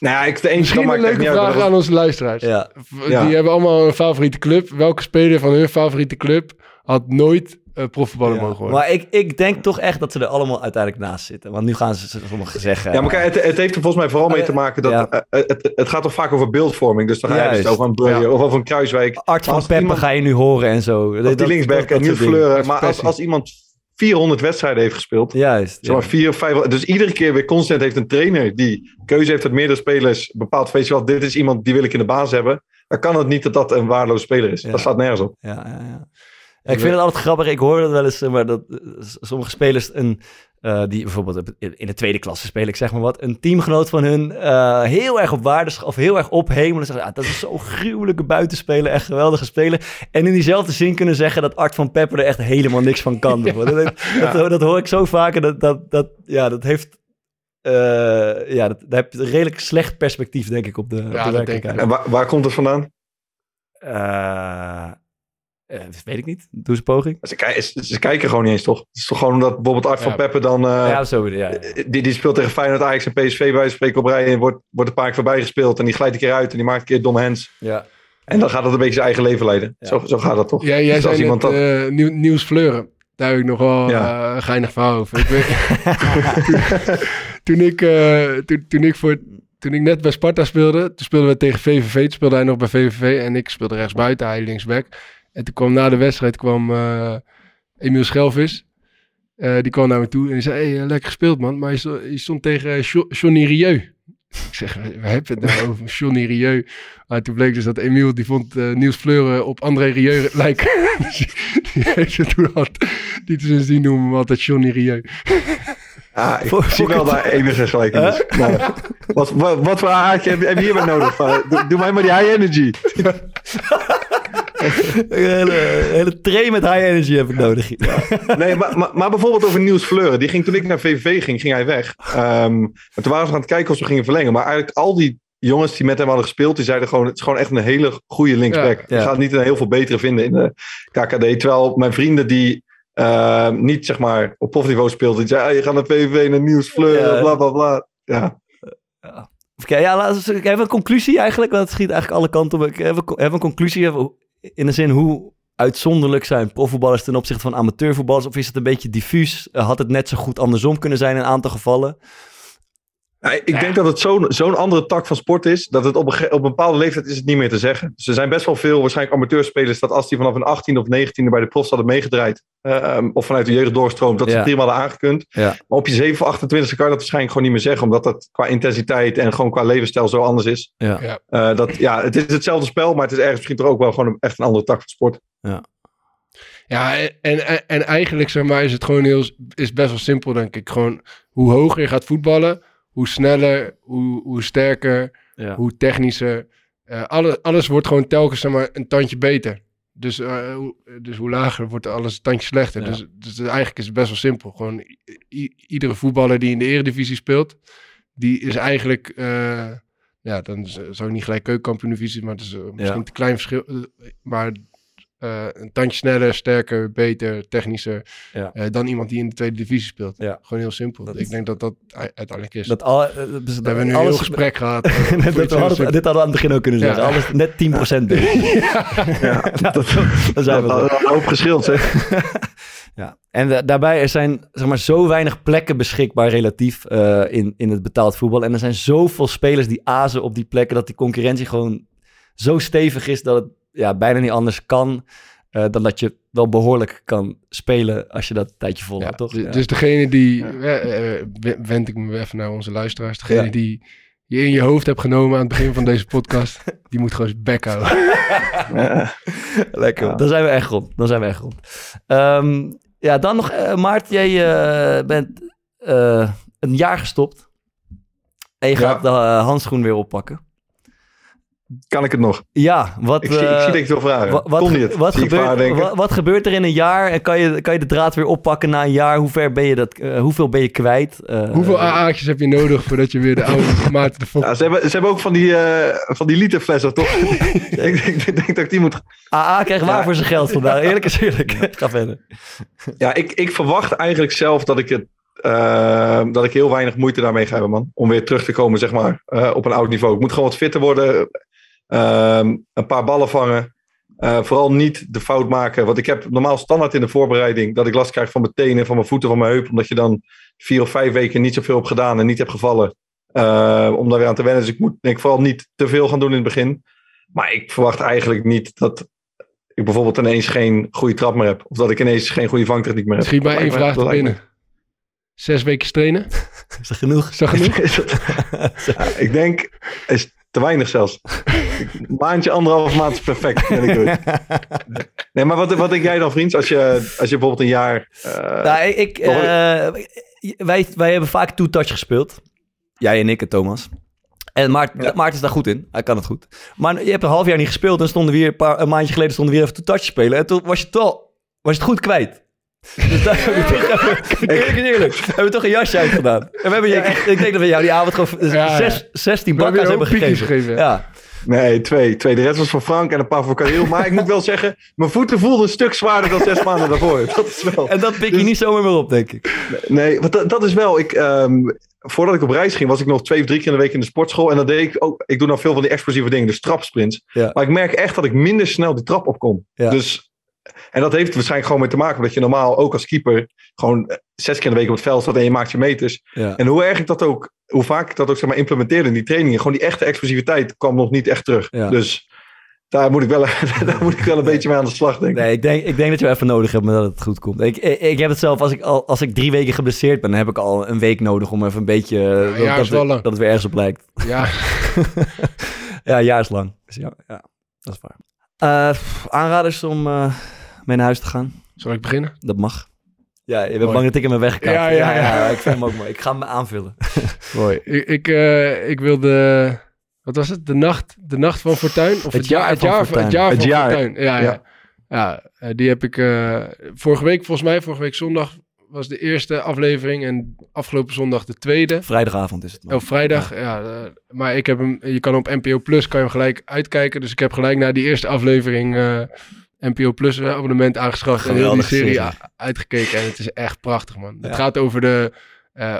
Nou ja, ik, de Misschien dat een leuke vraag aan onze luisteraars. Ja. V- Ja. Die hebben allemaal een favoriete club. Welke speler van hun favoriete club had nooit uh, profvoetballer Ja. mogen worden? Maar ik, ik denk toch echt dat ze er allemaal uiteindelijk naast zitten. Want nu gaan ze sommigen zeggen... Ja, maar kijk, het, het heeft er volgens mij vooral mee te maken dat Ja. eh, het, het gaat toch vaak over beeldvorming. Dus dan ga je Juist. dus over een Brugge Ja. of over een Kruiswijk. Art van Als Peppe iemand- ga je nu horen en zo. Of Dat- die linksback en dingen. Fleuren. Maar als, als iemand 400 wedstrijden heeft gespeeld, Juist. zeg maar ja. vier of vijf, dus iedere keer weer constant heeft een trainer die keuze heeft uit meerdere spelers bepaald, weet je wel, dit is iemand die wil ik in de baas hebben. Dan kan het niet dat dat een waardeloze speler is. Ja. Dat staat nergens op. Ja, ja, ja. Ik vind het altijd grappig. Ik hoor dat wel eens, eh, maar dat sommige spelers een, eh, die bijvoorbeeld in de tweede klasse spelen, ik zeg maar wat, een teamgenoot van hun eh, heel erg op of heel erg ophemelen. Zeggen, ah, dat is zo'n gruwelijke buitenspeler, echt geweldige speler. En in diezelfde zin kunnen zeggen dat Art van Pepper er echt helemaal niks van kan. dat, dat, dat hoor ik zo vaak en dat, dat, dat, ja, dat heeft... ja, dat, daar heb je een redelijk slecht perspectief, denk ik, op de, op de werkelijkheid. En waar, waar komt het vandaan? Eh, weet ik niet. Doe eens een poging. Ze, ze, ze kijken gewoon niet eens, toch? Het is toch gewoon omdat bijvoorbeeld Art van Ja. Peppe dan... eh, ja, zo. Ja, ja. die, die speelt tegen Feyenoord, Ajax en PSV bij spreken op rij en wordt, wordt een paar keer voorbij gespeeld en die glijdt een keer uit en die maakt een keer domme hands. ja. En dan gaat het een beetje zijn eigen leven leiden. Ja. Zo, zo gaat dat toch? Ja, jij Dus zei als net iemand dat- eh, nieuw, Niels Fleuren. Daar heb ik nog wel Ja. eh, een geinig verhaal over. Ik weet, toen, toen ik, eh, toen, toen, ik voor, toen ik net bij Sparta speelde, toen speelden we tegen VVV. Toen speelde hij nog bij VVV en ik speelde rechtsbuiten, hij linksback. En toen kwam na de wedstrijd kwam eh, Emiel Schelvis. Eh, die kwam naar me toe en die zei, hey, eh, lekker gespeeld man, maar je stond, je stond tegen Jo- Johnny Rieu. Ik zeg, waar heb je het nou over? Johnny Rieu. Maar toen bleek dus dat Emiel, die vond eh, Niels Fleuren op André Rieu lijken. Dus die- die heeft ze toen al, die sindsdien noemen we hem altijd Johnny Rieu. Ah, ik zie wel daar enige gelijkenis. Nou, wat, wat, wat voor haartje heb, je- heb je hierbij nodig? Van, doe, doe mij maar die high energy. Een hele, hele tray met high energy heb ik nodig. Nee, maar, maar, maar bijvoorbeeld over Niels Fleuren. Die ging, toen ik naar VVV ging, ging hij weg. Ehm, en toen waren ze aan het kijken of ze gingen verlengen. Maar eigenlijk al die jongens die met hem hadden gespeeld, die zeiden gewoon, het is gewoon echt een hele goede linksback. Ja, Je ja. gaat niet een heel veel betere vinden in de KKD. Terwijl mijn vrienden die ehm, niet zeg maar op profniveau speelden, die zeiden, ah, je gaat naar VVV, naar Niels Fleuren, Ja. bla bla bla. Ja. Oké, ja, we ik heb een conclusie eigenlijk, want het schiet eigenlijk alle kanten op. Co- heb een conclusie even in de zin hoe uitzonderlijk zijn profvoetballers ten opzichte van amateurvoetballers? Of is het een beetje diffuus? Eh, Had het net zo goed andersom kunnen zijn in een aantal gevallen? Ja, ik denk dat het zo'n zo'n andere tak van sport is, dat het op een, op een bepaalde leeftijd is het niet meer te zeggen. Dus er zijn best wel veel waarschijnlijk amateurspelers dat als die vanaf een 18 of 19e bij de profs hadden meegedraaid, ehm, of vanuit de jeugd doorstroomt, dat ze Ja. het prima hadden aangekund. Ja. Maar op je 7 of 28 kan je dat waarschijnlijk gewoon niet meer zeggen, omdat dat qua intensiteit en gewoon qua levensstijl zo anders is. Ja. Ja. Eh, dat, ja, het is hetzelfde spel, maar het is ergens misschien toch ook wel gewoon een- echt een andere tak van sport. Ja, en, en, en eigenlijk zeg maar, is het gewoon heel, is best wel simpel, denk ik. Gewoon hoe hoger je gaat voetballen, hoe sneller, hoe, hoe sterker, Ja. hoe technischer. Eh, alle, alles wordt gewoon telkens zeg maar, een tandje beter. Dus, eh, hoe, dus hoe lager wordt alles een tandje slechter. Ja. Dus, dus eigenlijk is het best wel simpel. Gewoon iedere voetballer die in de eredivisie speelt, die is eigenlijk, eh, ja, dan zou ik niet gelijk keukenkampioen-divisie, maar het is misschien Ja. te klein verschil. Maar eh, een tandje sneller, sterker, beter, technischer Ja. eh, dan iemand die in de tweede divisie speelt. Ja. Gewoon heel simpel. Dat ik is- denk dat dat uiteindelijk is. Dat al, eh, dus we dat hebben nu een heel gesprek gehad. Dat we hadden, dit hadden we aan het begin ook kunnen Ja. zeggen. Alles net 10% beter. Ja, Nou, dan zijn we dat, dat, een hoop geschild, zeg. Ja. En da- daarbij er zijn zeg maar, zo weinig plekken beschikbaar relatief eh, in, in het betaald voetbal. En er zijn zoveel spelers die azen op die plekken dat die concurrentie gewoon zo stevig is dat het ja, bijna niet anders kan eh, dan dat je wel behoorlijk kan spelen als je dat een tijdje Ja, volhoudt, toch? dus- Ja. Dus degene die, eh, eh, wend ik me even naar onze luisteraars, degene Ja. die je in je hoofd hebt genomen aan het begin van deze podcast, die moet gewoon zijn bek houden. Lekker. Dan zijn we echt rond. Dan zijn we echt rond. Ehm, ja, dan nog, eh Maart, jij eh, bent eh, een jaar gestopt. En je Ja. gaat de handschoen weer oppakken. Kan ik het nog? Ja, wat... Ik zie, ik eh, zie dat je het wil vragen. Wa- Wat, niet wat, Zie ik gebeurt, wat gebeurt er in een jaar? En kan je, kan je de draad weer oppakken na een jaar? Hoe ver ben je dat, eh, hoeveel ben je kwijt? Eh, Hoeveel AA'tjes heb je nodig voordat je weer de oude Maarten de. Ja, ze, hebben, ze hebben ook van die, eh van die literflessen, toch? ik, denk, ik denk dat ik die moet... AA krijgt waar Ja. voor zijn geld vandaag. Eerlijk is eerlijk. Ga verder. Ja, ik, ik verwacht eigenlijk zelf dat ik het... dat ik heel weinig moeite daarmee ga hebben, man. Om weer terug te komen, zeg maar, eh, op een oud niveau. Ik moet gewoon wat fitter worden. Ehm, een paar ballen vangen. Eh, vooral niet de fout maken. Want ik heb normaal standaard in de voorbereiding... dat ik last krijg van mijn tenen, van mijn voeten, van mijn heup. Omdat je dan vier of vijf weken niet zoveel hebt gedaan en niet hebt gevallen. eh, om daar weer aan te wennen. Dus ik moet denk ik vooral niet te veel gaan doen in het begin. Maar ik verwacht eigenlijk niet dat ik bijvoorbeeld ineens geen goede trap meer heb. Of dat ik ineens geen goede vangtechniek meer heb. Schiet Dat één vraag me- binnen. Zes weken trainen? Is dat genoeg? Is dat genoeg? Ja, ik denk, is te weinig zelfs. Een maandje, anderhalf maand is perfect. Ben ik. Nee, maar wat, wat denk jij dan, vriend? Als je, als je bijvoorbeeld een jaar... eh, Nou, ik, eh, wij, wij hebben vaak two-touch gespeeld. Jij en ik en Thomas. En Maart, Ja. Maarten is daar goed in. Hij kan het goed. Maar je hebt een half jaar niet gespeeld. En stonden we weer een, paar, een maandje geleden stonden we weer even two-touch spelen. En toen was je, toch, was je het goed kwijt. Dus daar hebben we toch even, eerlijk hebben we toch een jasje uitgedaan. En we hebben je, ik denk dat we jou die avond gewoon Ja, ja. zes, 16 We hebben bakka's hebben gegeven, Ja. Nee, twee. twee. De rest was voor Frank en een paar voor Karel. Maar ik moet wel zeggen, mijn voeten voelden een stuk zwaarder dan zes maanden daarvoor. Dat is wel... En dat pik je Dus- niet zomaar meer op, denk ik. Nee, want dat, dat is wel. Ik, ehm, voordat ik op reis ging, was ik nog twee of drie keer in de week in de sportschool. En dan deed ik ook. Ik doe nou veel van die explosieve dingen, dus trapsprints. Ja. Maar ik merk echt dat ik minder snel die trap opkom. Ja. Dus. En dat heeft waarschijnlijk gewoon mee te maken dat je normaal ook als keeper gewoon eh, zes keer in de week op het veld staat en je maakt je meters. Ja. En hoe erg ik dat ook, hoe vaak ik dat ook zeg maar implementeerde in die trainingen, gewoon die echte explosiviteit kwam nog niet echt terug. Ja. Dus daar moet ik wel, daar moet ik wel een beetje mee aan de slag, denk ik. Nee, ik denk, ik denk dat je even nodig hebt, maar dat het goed komt. Ik, ik, ik heb het zelf, als ik, al, als ik drie weken geblesseerd ben, dan heb ik al een week nodig om even een beetje... eh, Ja, dat, is wel dat, lang. dat het weer ergens op lijkt. Ja, ja, een jaar is lang. Dus ja, ja, dat is waar. Eh, pff, aanraders om eh, mee naar huis te gaan? zal ik beginnen? Dat mag. Ja, je bent Mooi. bang dat ik hem heb weggekapt. Ja, ja, ja. ik vind hem ook mooi. Ik ga hem aanvullen. Mooi. Ik, ik, eh, ik wilde... Wat was het? De nacht, de nacht van Fortuin? Of het, jaar, het, van jaar, van- Fortuin. het jaar Het van jaar. Fortuin. Ja, ja. Ja. ja. eh, die heb ik eh, vorige week, volgens mij, vorige week zondag was de eerste aflevering en afgelopen zondag de tweede. Vrijdagavond is het. man. Oh, vrijdag. Ja, eh, maar ik heb hem, je kan op NPO Plus kan je hem gelijk uitkijken. Dus ik heb gelijk na die eerste aflevering eh, NPO Plus eh, abonnement aangeschaft en heel die serie uitgekeken. En het is echt prachtig, man. Ja. Het gaat over de,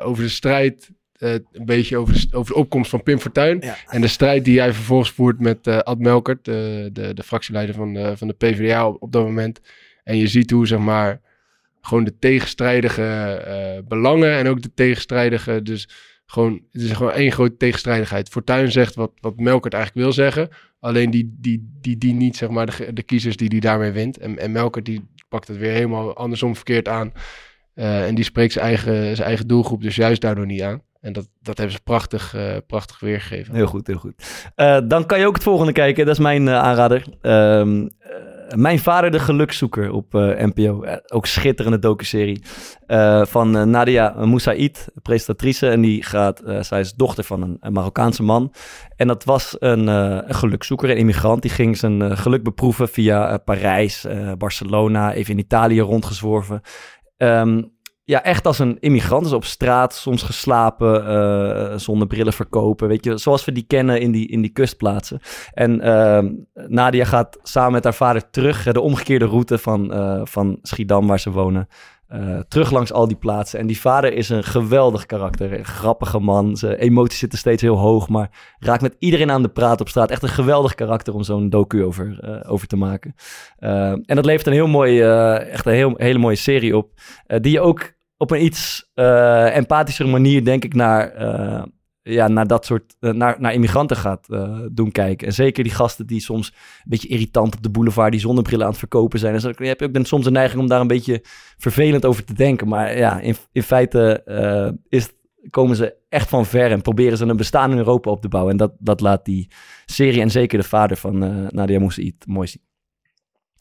over de strijd, een beetje over de, over de opkomst van Pim Fortuyn. Ja. En de strijd die hij vervolgens voert met Ad Melkert, de, de, de fractieleider van de, van de PvdA op, op dat moment. En je ziet hoe, zeg maar, gewoon de tegenstrijdige eh, belangen en ook de tegenstrijdige, dus gewoon, het is gewoon één grote tegenstrijdigheid. Fortuyn zegt wat, wat Melkert eigenlijk wil zeggen, alleen die, die, die dient niet, zeg maar, de, de kiezers die die daarmee wint. En, en Melkert die pakt het weer helemaal andersom verkeerd aan. Eh, en die spreekt zijn eigen, zijn eigen doelgroep dus juist daardoor niet aan. En dat, dat hebben ze prachtig, eh, prachtig weergegeven. Heel goed, heel goed. Eh, dan kan je ook het volgende kijken. Dat is mijn eh, aanrader. Ehm, eh, mijn vader de gelukszoeker op NPO. Ook schitterende docuserie. van Nadia Moussaïd, presentatrice. En die gaat, zij is dochter van een, Marokkaanse man. En dat was een, een gelukzoeker, een immigrant. Die ging zijn geluk beproeven via Parijs, Barcelona, even in Italië rondgezworven. Ehm, ja, echt als een immigrant. Dus op straat, soms geslapen, eh, zonder brillen verkopen. Weet je, zoals we die kennen in die, in die kustplaatsen. En ehm, Nadia gaat samen met haar vader terug, eh, de omgekeerde route van, eh, van Schiedam, waar ze wonen. terug langs al die plaatsen. En die vader is een geweldig karakter. Een grappige man. Zijn emoties zitten steeds heel hoog. Maar raakt met iedereen aan de praat op straat. Echt een geweldig karakter om zo'n docu over, over te maken. Eh, en dat levert een heel mooi, echt een heel, hele mooie serie op. die je ook op een iets eh empathischere manier, denk ik, naar, eh, ja, naar dat soort, eh, naar, naar immigranten gaat doen kijken. En zeker die gasten die soms een beetje irritant op de boulevard, die zonnebrillen aan het verkopen zijn. En je hebt ook dan soms de neiging om daar een beetje vervelend over te denken. Maar ja, in, in feite is komen ze echt van ver en proberen ze een bestaan in Europa op te bouwen. En dat, dat laat die serie en zeker de vader van uh, Nadia Moussaïd mooi zien.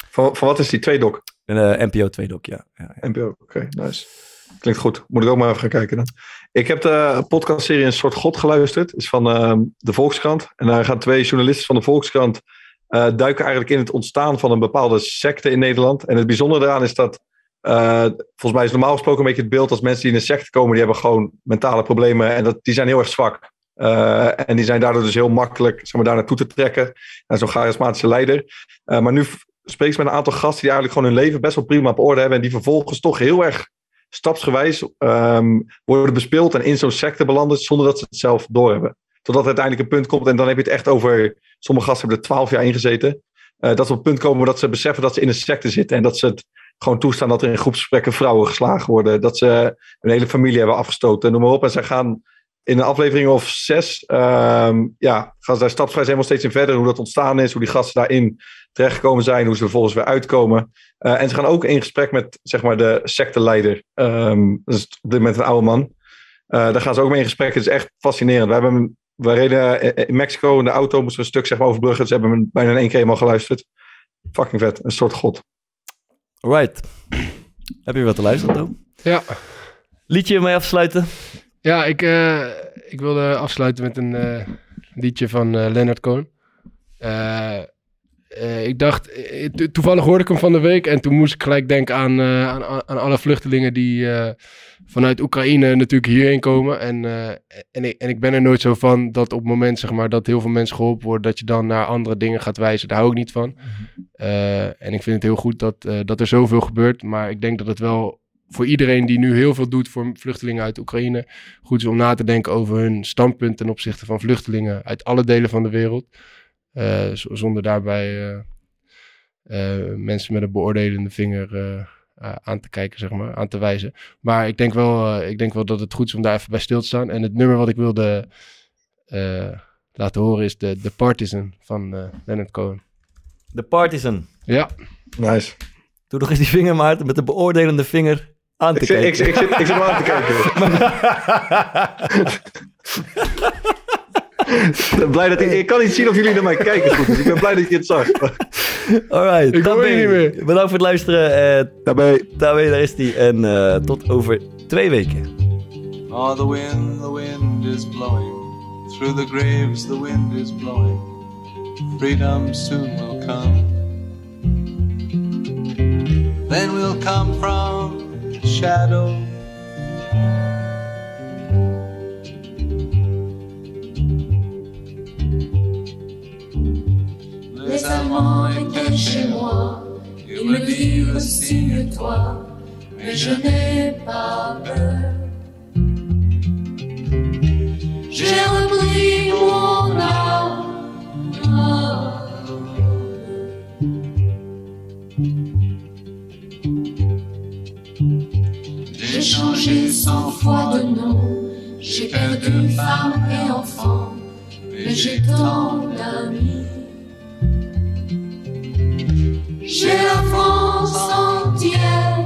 Van wat is die twee doc? Een NPO 2 doc, ja. ja. NPO, oké, nice. Klinkt goed. Moet ik ook maar even gaan kijken dan. Ik heb de podcastserie Een soort God geluisterd. is van uh, de Volkskrant. En daar gaan twee journalisten van de Volkskrant uh, duiken eigenlijk in het ontstaan van een bepaalde secte in Nederland. En het bijzondere daaraan is dat uh, volgens mij is normaal gesproken een beetje het beeld als mensen die in een secte komen, die hebben gewoon mentale problemen en dat, die zijn heel erg zwak. Uh, en die zijn daardoor dus heel makkelijk zeg maar, daar naartoe te trekken. En zo'n charismatische leider. Maar nu spreek met een aantal gasten die eigenlijk gewoon hun leven best wel prima op orde hebben. En die vervolgens toch heel erg stapsgewijs um, worden bespeeld en in zo'n secte belanden zonder dat ze het zelf doorhebben. Totdat uiteindelijk een punt komt en dan heb je het echt over. Sommige gasten hebben er twaalf jaar in gezeten. dat ze op het punt komen dat ze beseffen dat ze in een secte zitten en dat ze het gewoon toestaan dat er in groepsgesprekken vrouwen geslagen worden. Dat ze hun hele familie hebben afgestoten, noem maar op. En zij gaan in een aflevering of zes, um, ja, gaan ze daar stapsgewijs helemaal steeds in verder. Hoe dat ontstaan is, hoe die gasten daarin terechtgekomen zijn, hoe ze er vervolgens weer uitkomen. Uh, en ze gaan ook in gesprek met, zeg maar, de secteleider. Um, dat is op dit moment een oude man. Uh, daar gaan ze ook mee in gesprek. Het is echt fascinerend. We hebben we reden in Mexico in de auto, moesten we een stuk zeg maar, overbruggen. Ze hebben hem bijna in één keer helemaal geluisterd. Fucking vet, een soort god. Right. Heb je wat te luisteren, Toon? Ja. Liedje mee afsluiten? Ja, ik, uh, ik wilde afsluiten met een uh, liedje van uh, Leonard Cohen. ik dacht, toevallig hoorde ik hem van de week en toen moest ik gelijk denken aan, aan, aan, alle vluchtelingen die vanuit Oekraïne natuurlijk hierheen komen. En, en, ik, en ik ben er nooit zo van dat op het moment zeg maar, dat heel veel mensen geholpen worden, dat je dan naar andere dingen gaat wijzen. Daar hou ik niet van. en ik vind het heel goed dat, dat er zoveel gebeurt, maar ik denk dat het wel voor iedereen die nu heel veel doet voor vluchtelingen uit Oekraïne, goed is om na te denken over hun standpunt ten opzichte van vluchtelingen uit alle delen van de wereld. Uh, zonder daarbij uh, uh, mensen met een beoordelende vinger aan te kijken, zeg maar, aan te wijzen. Maar ik denk, wel, ik denk wel dat het goed is om daar even bij stil te staan. En het nummer wat ik wilde laten horen is de, de Partisan van Leonard Cohen. De Partisan? Ja. Nice. Doe nog eens die vinger, Maarten, met de beoordelende vinger aan te ik kijken. Zit, ik, ik, zit, ik zit hem aan te kijken. blij dat ik, ik kan niet zien of jullie naar mij kijken goed, dus ik ben blij dat je het zag. Alright, ik hoor je niet meer. Bedankt voor het luisteren. Uh, daarbij. Daarbij, daar is die. En uh, tot over twee weken. Oh, the wind, the wind is blowing. Through the graves, the wind is blowing. Freedom soon will come. Then we'll come from shadow. Les Allemands étaient chez moi, ils me dirent signe-toi, mais je n'ai pas peur. J'ai repris mon âme. J'ai changé cent fois de nom, j'ai perdu femme et enfant, mais j'ai tant d'amis. J'ai la France entière.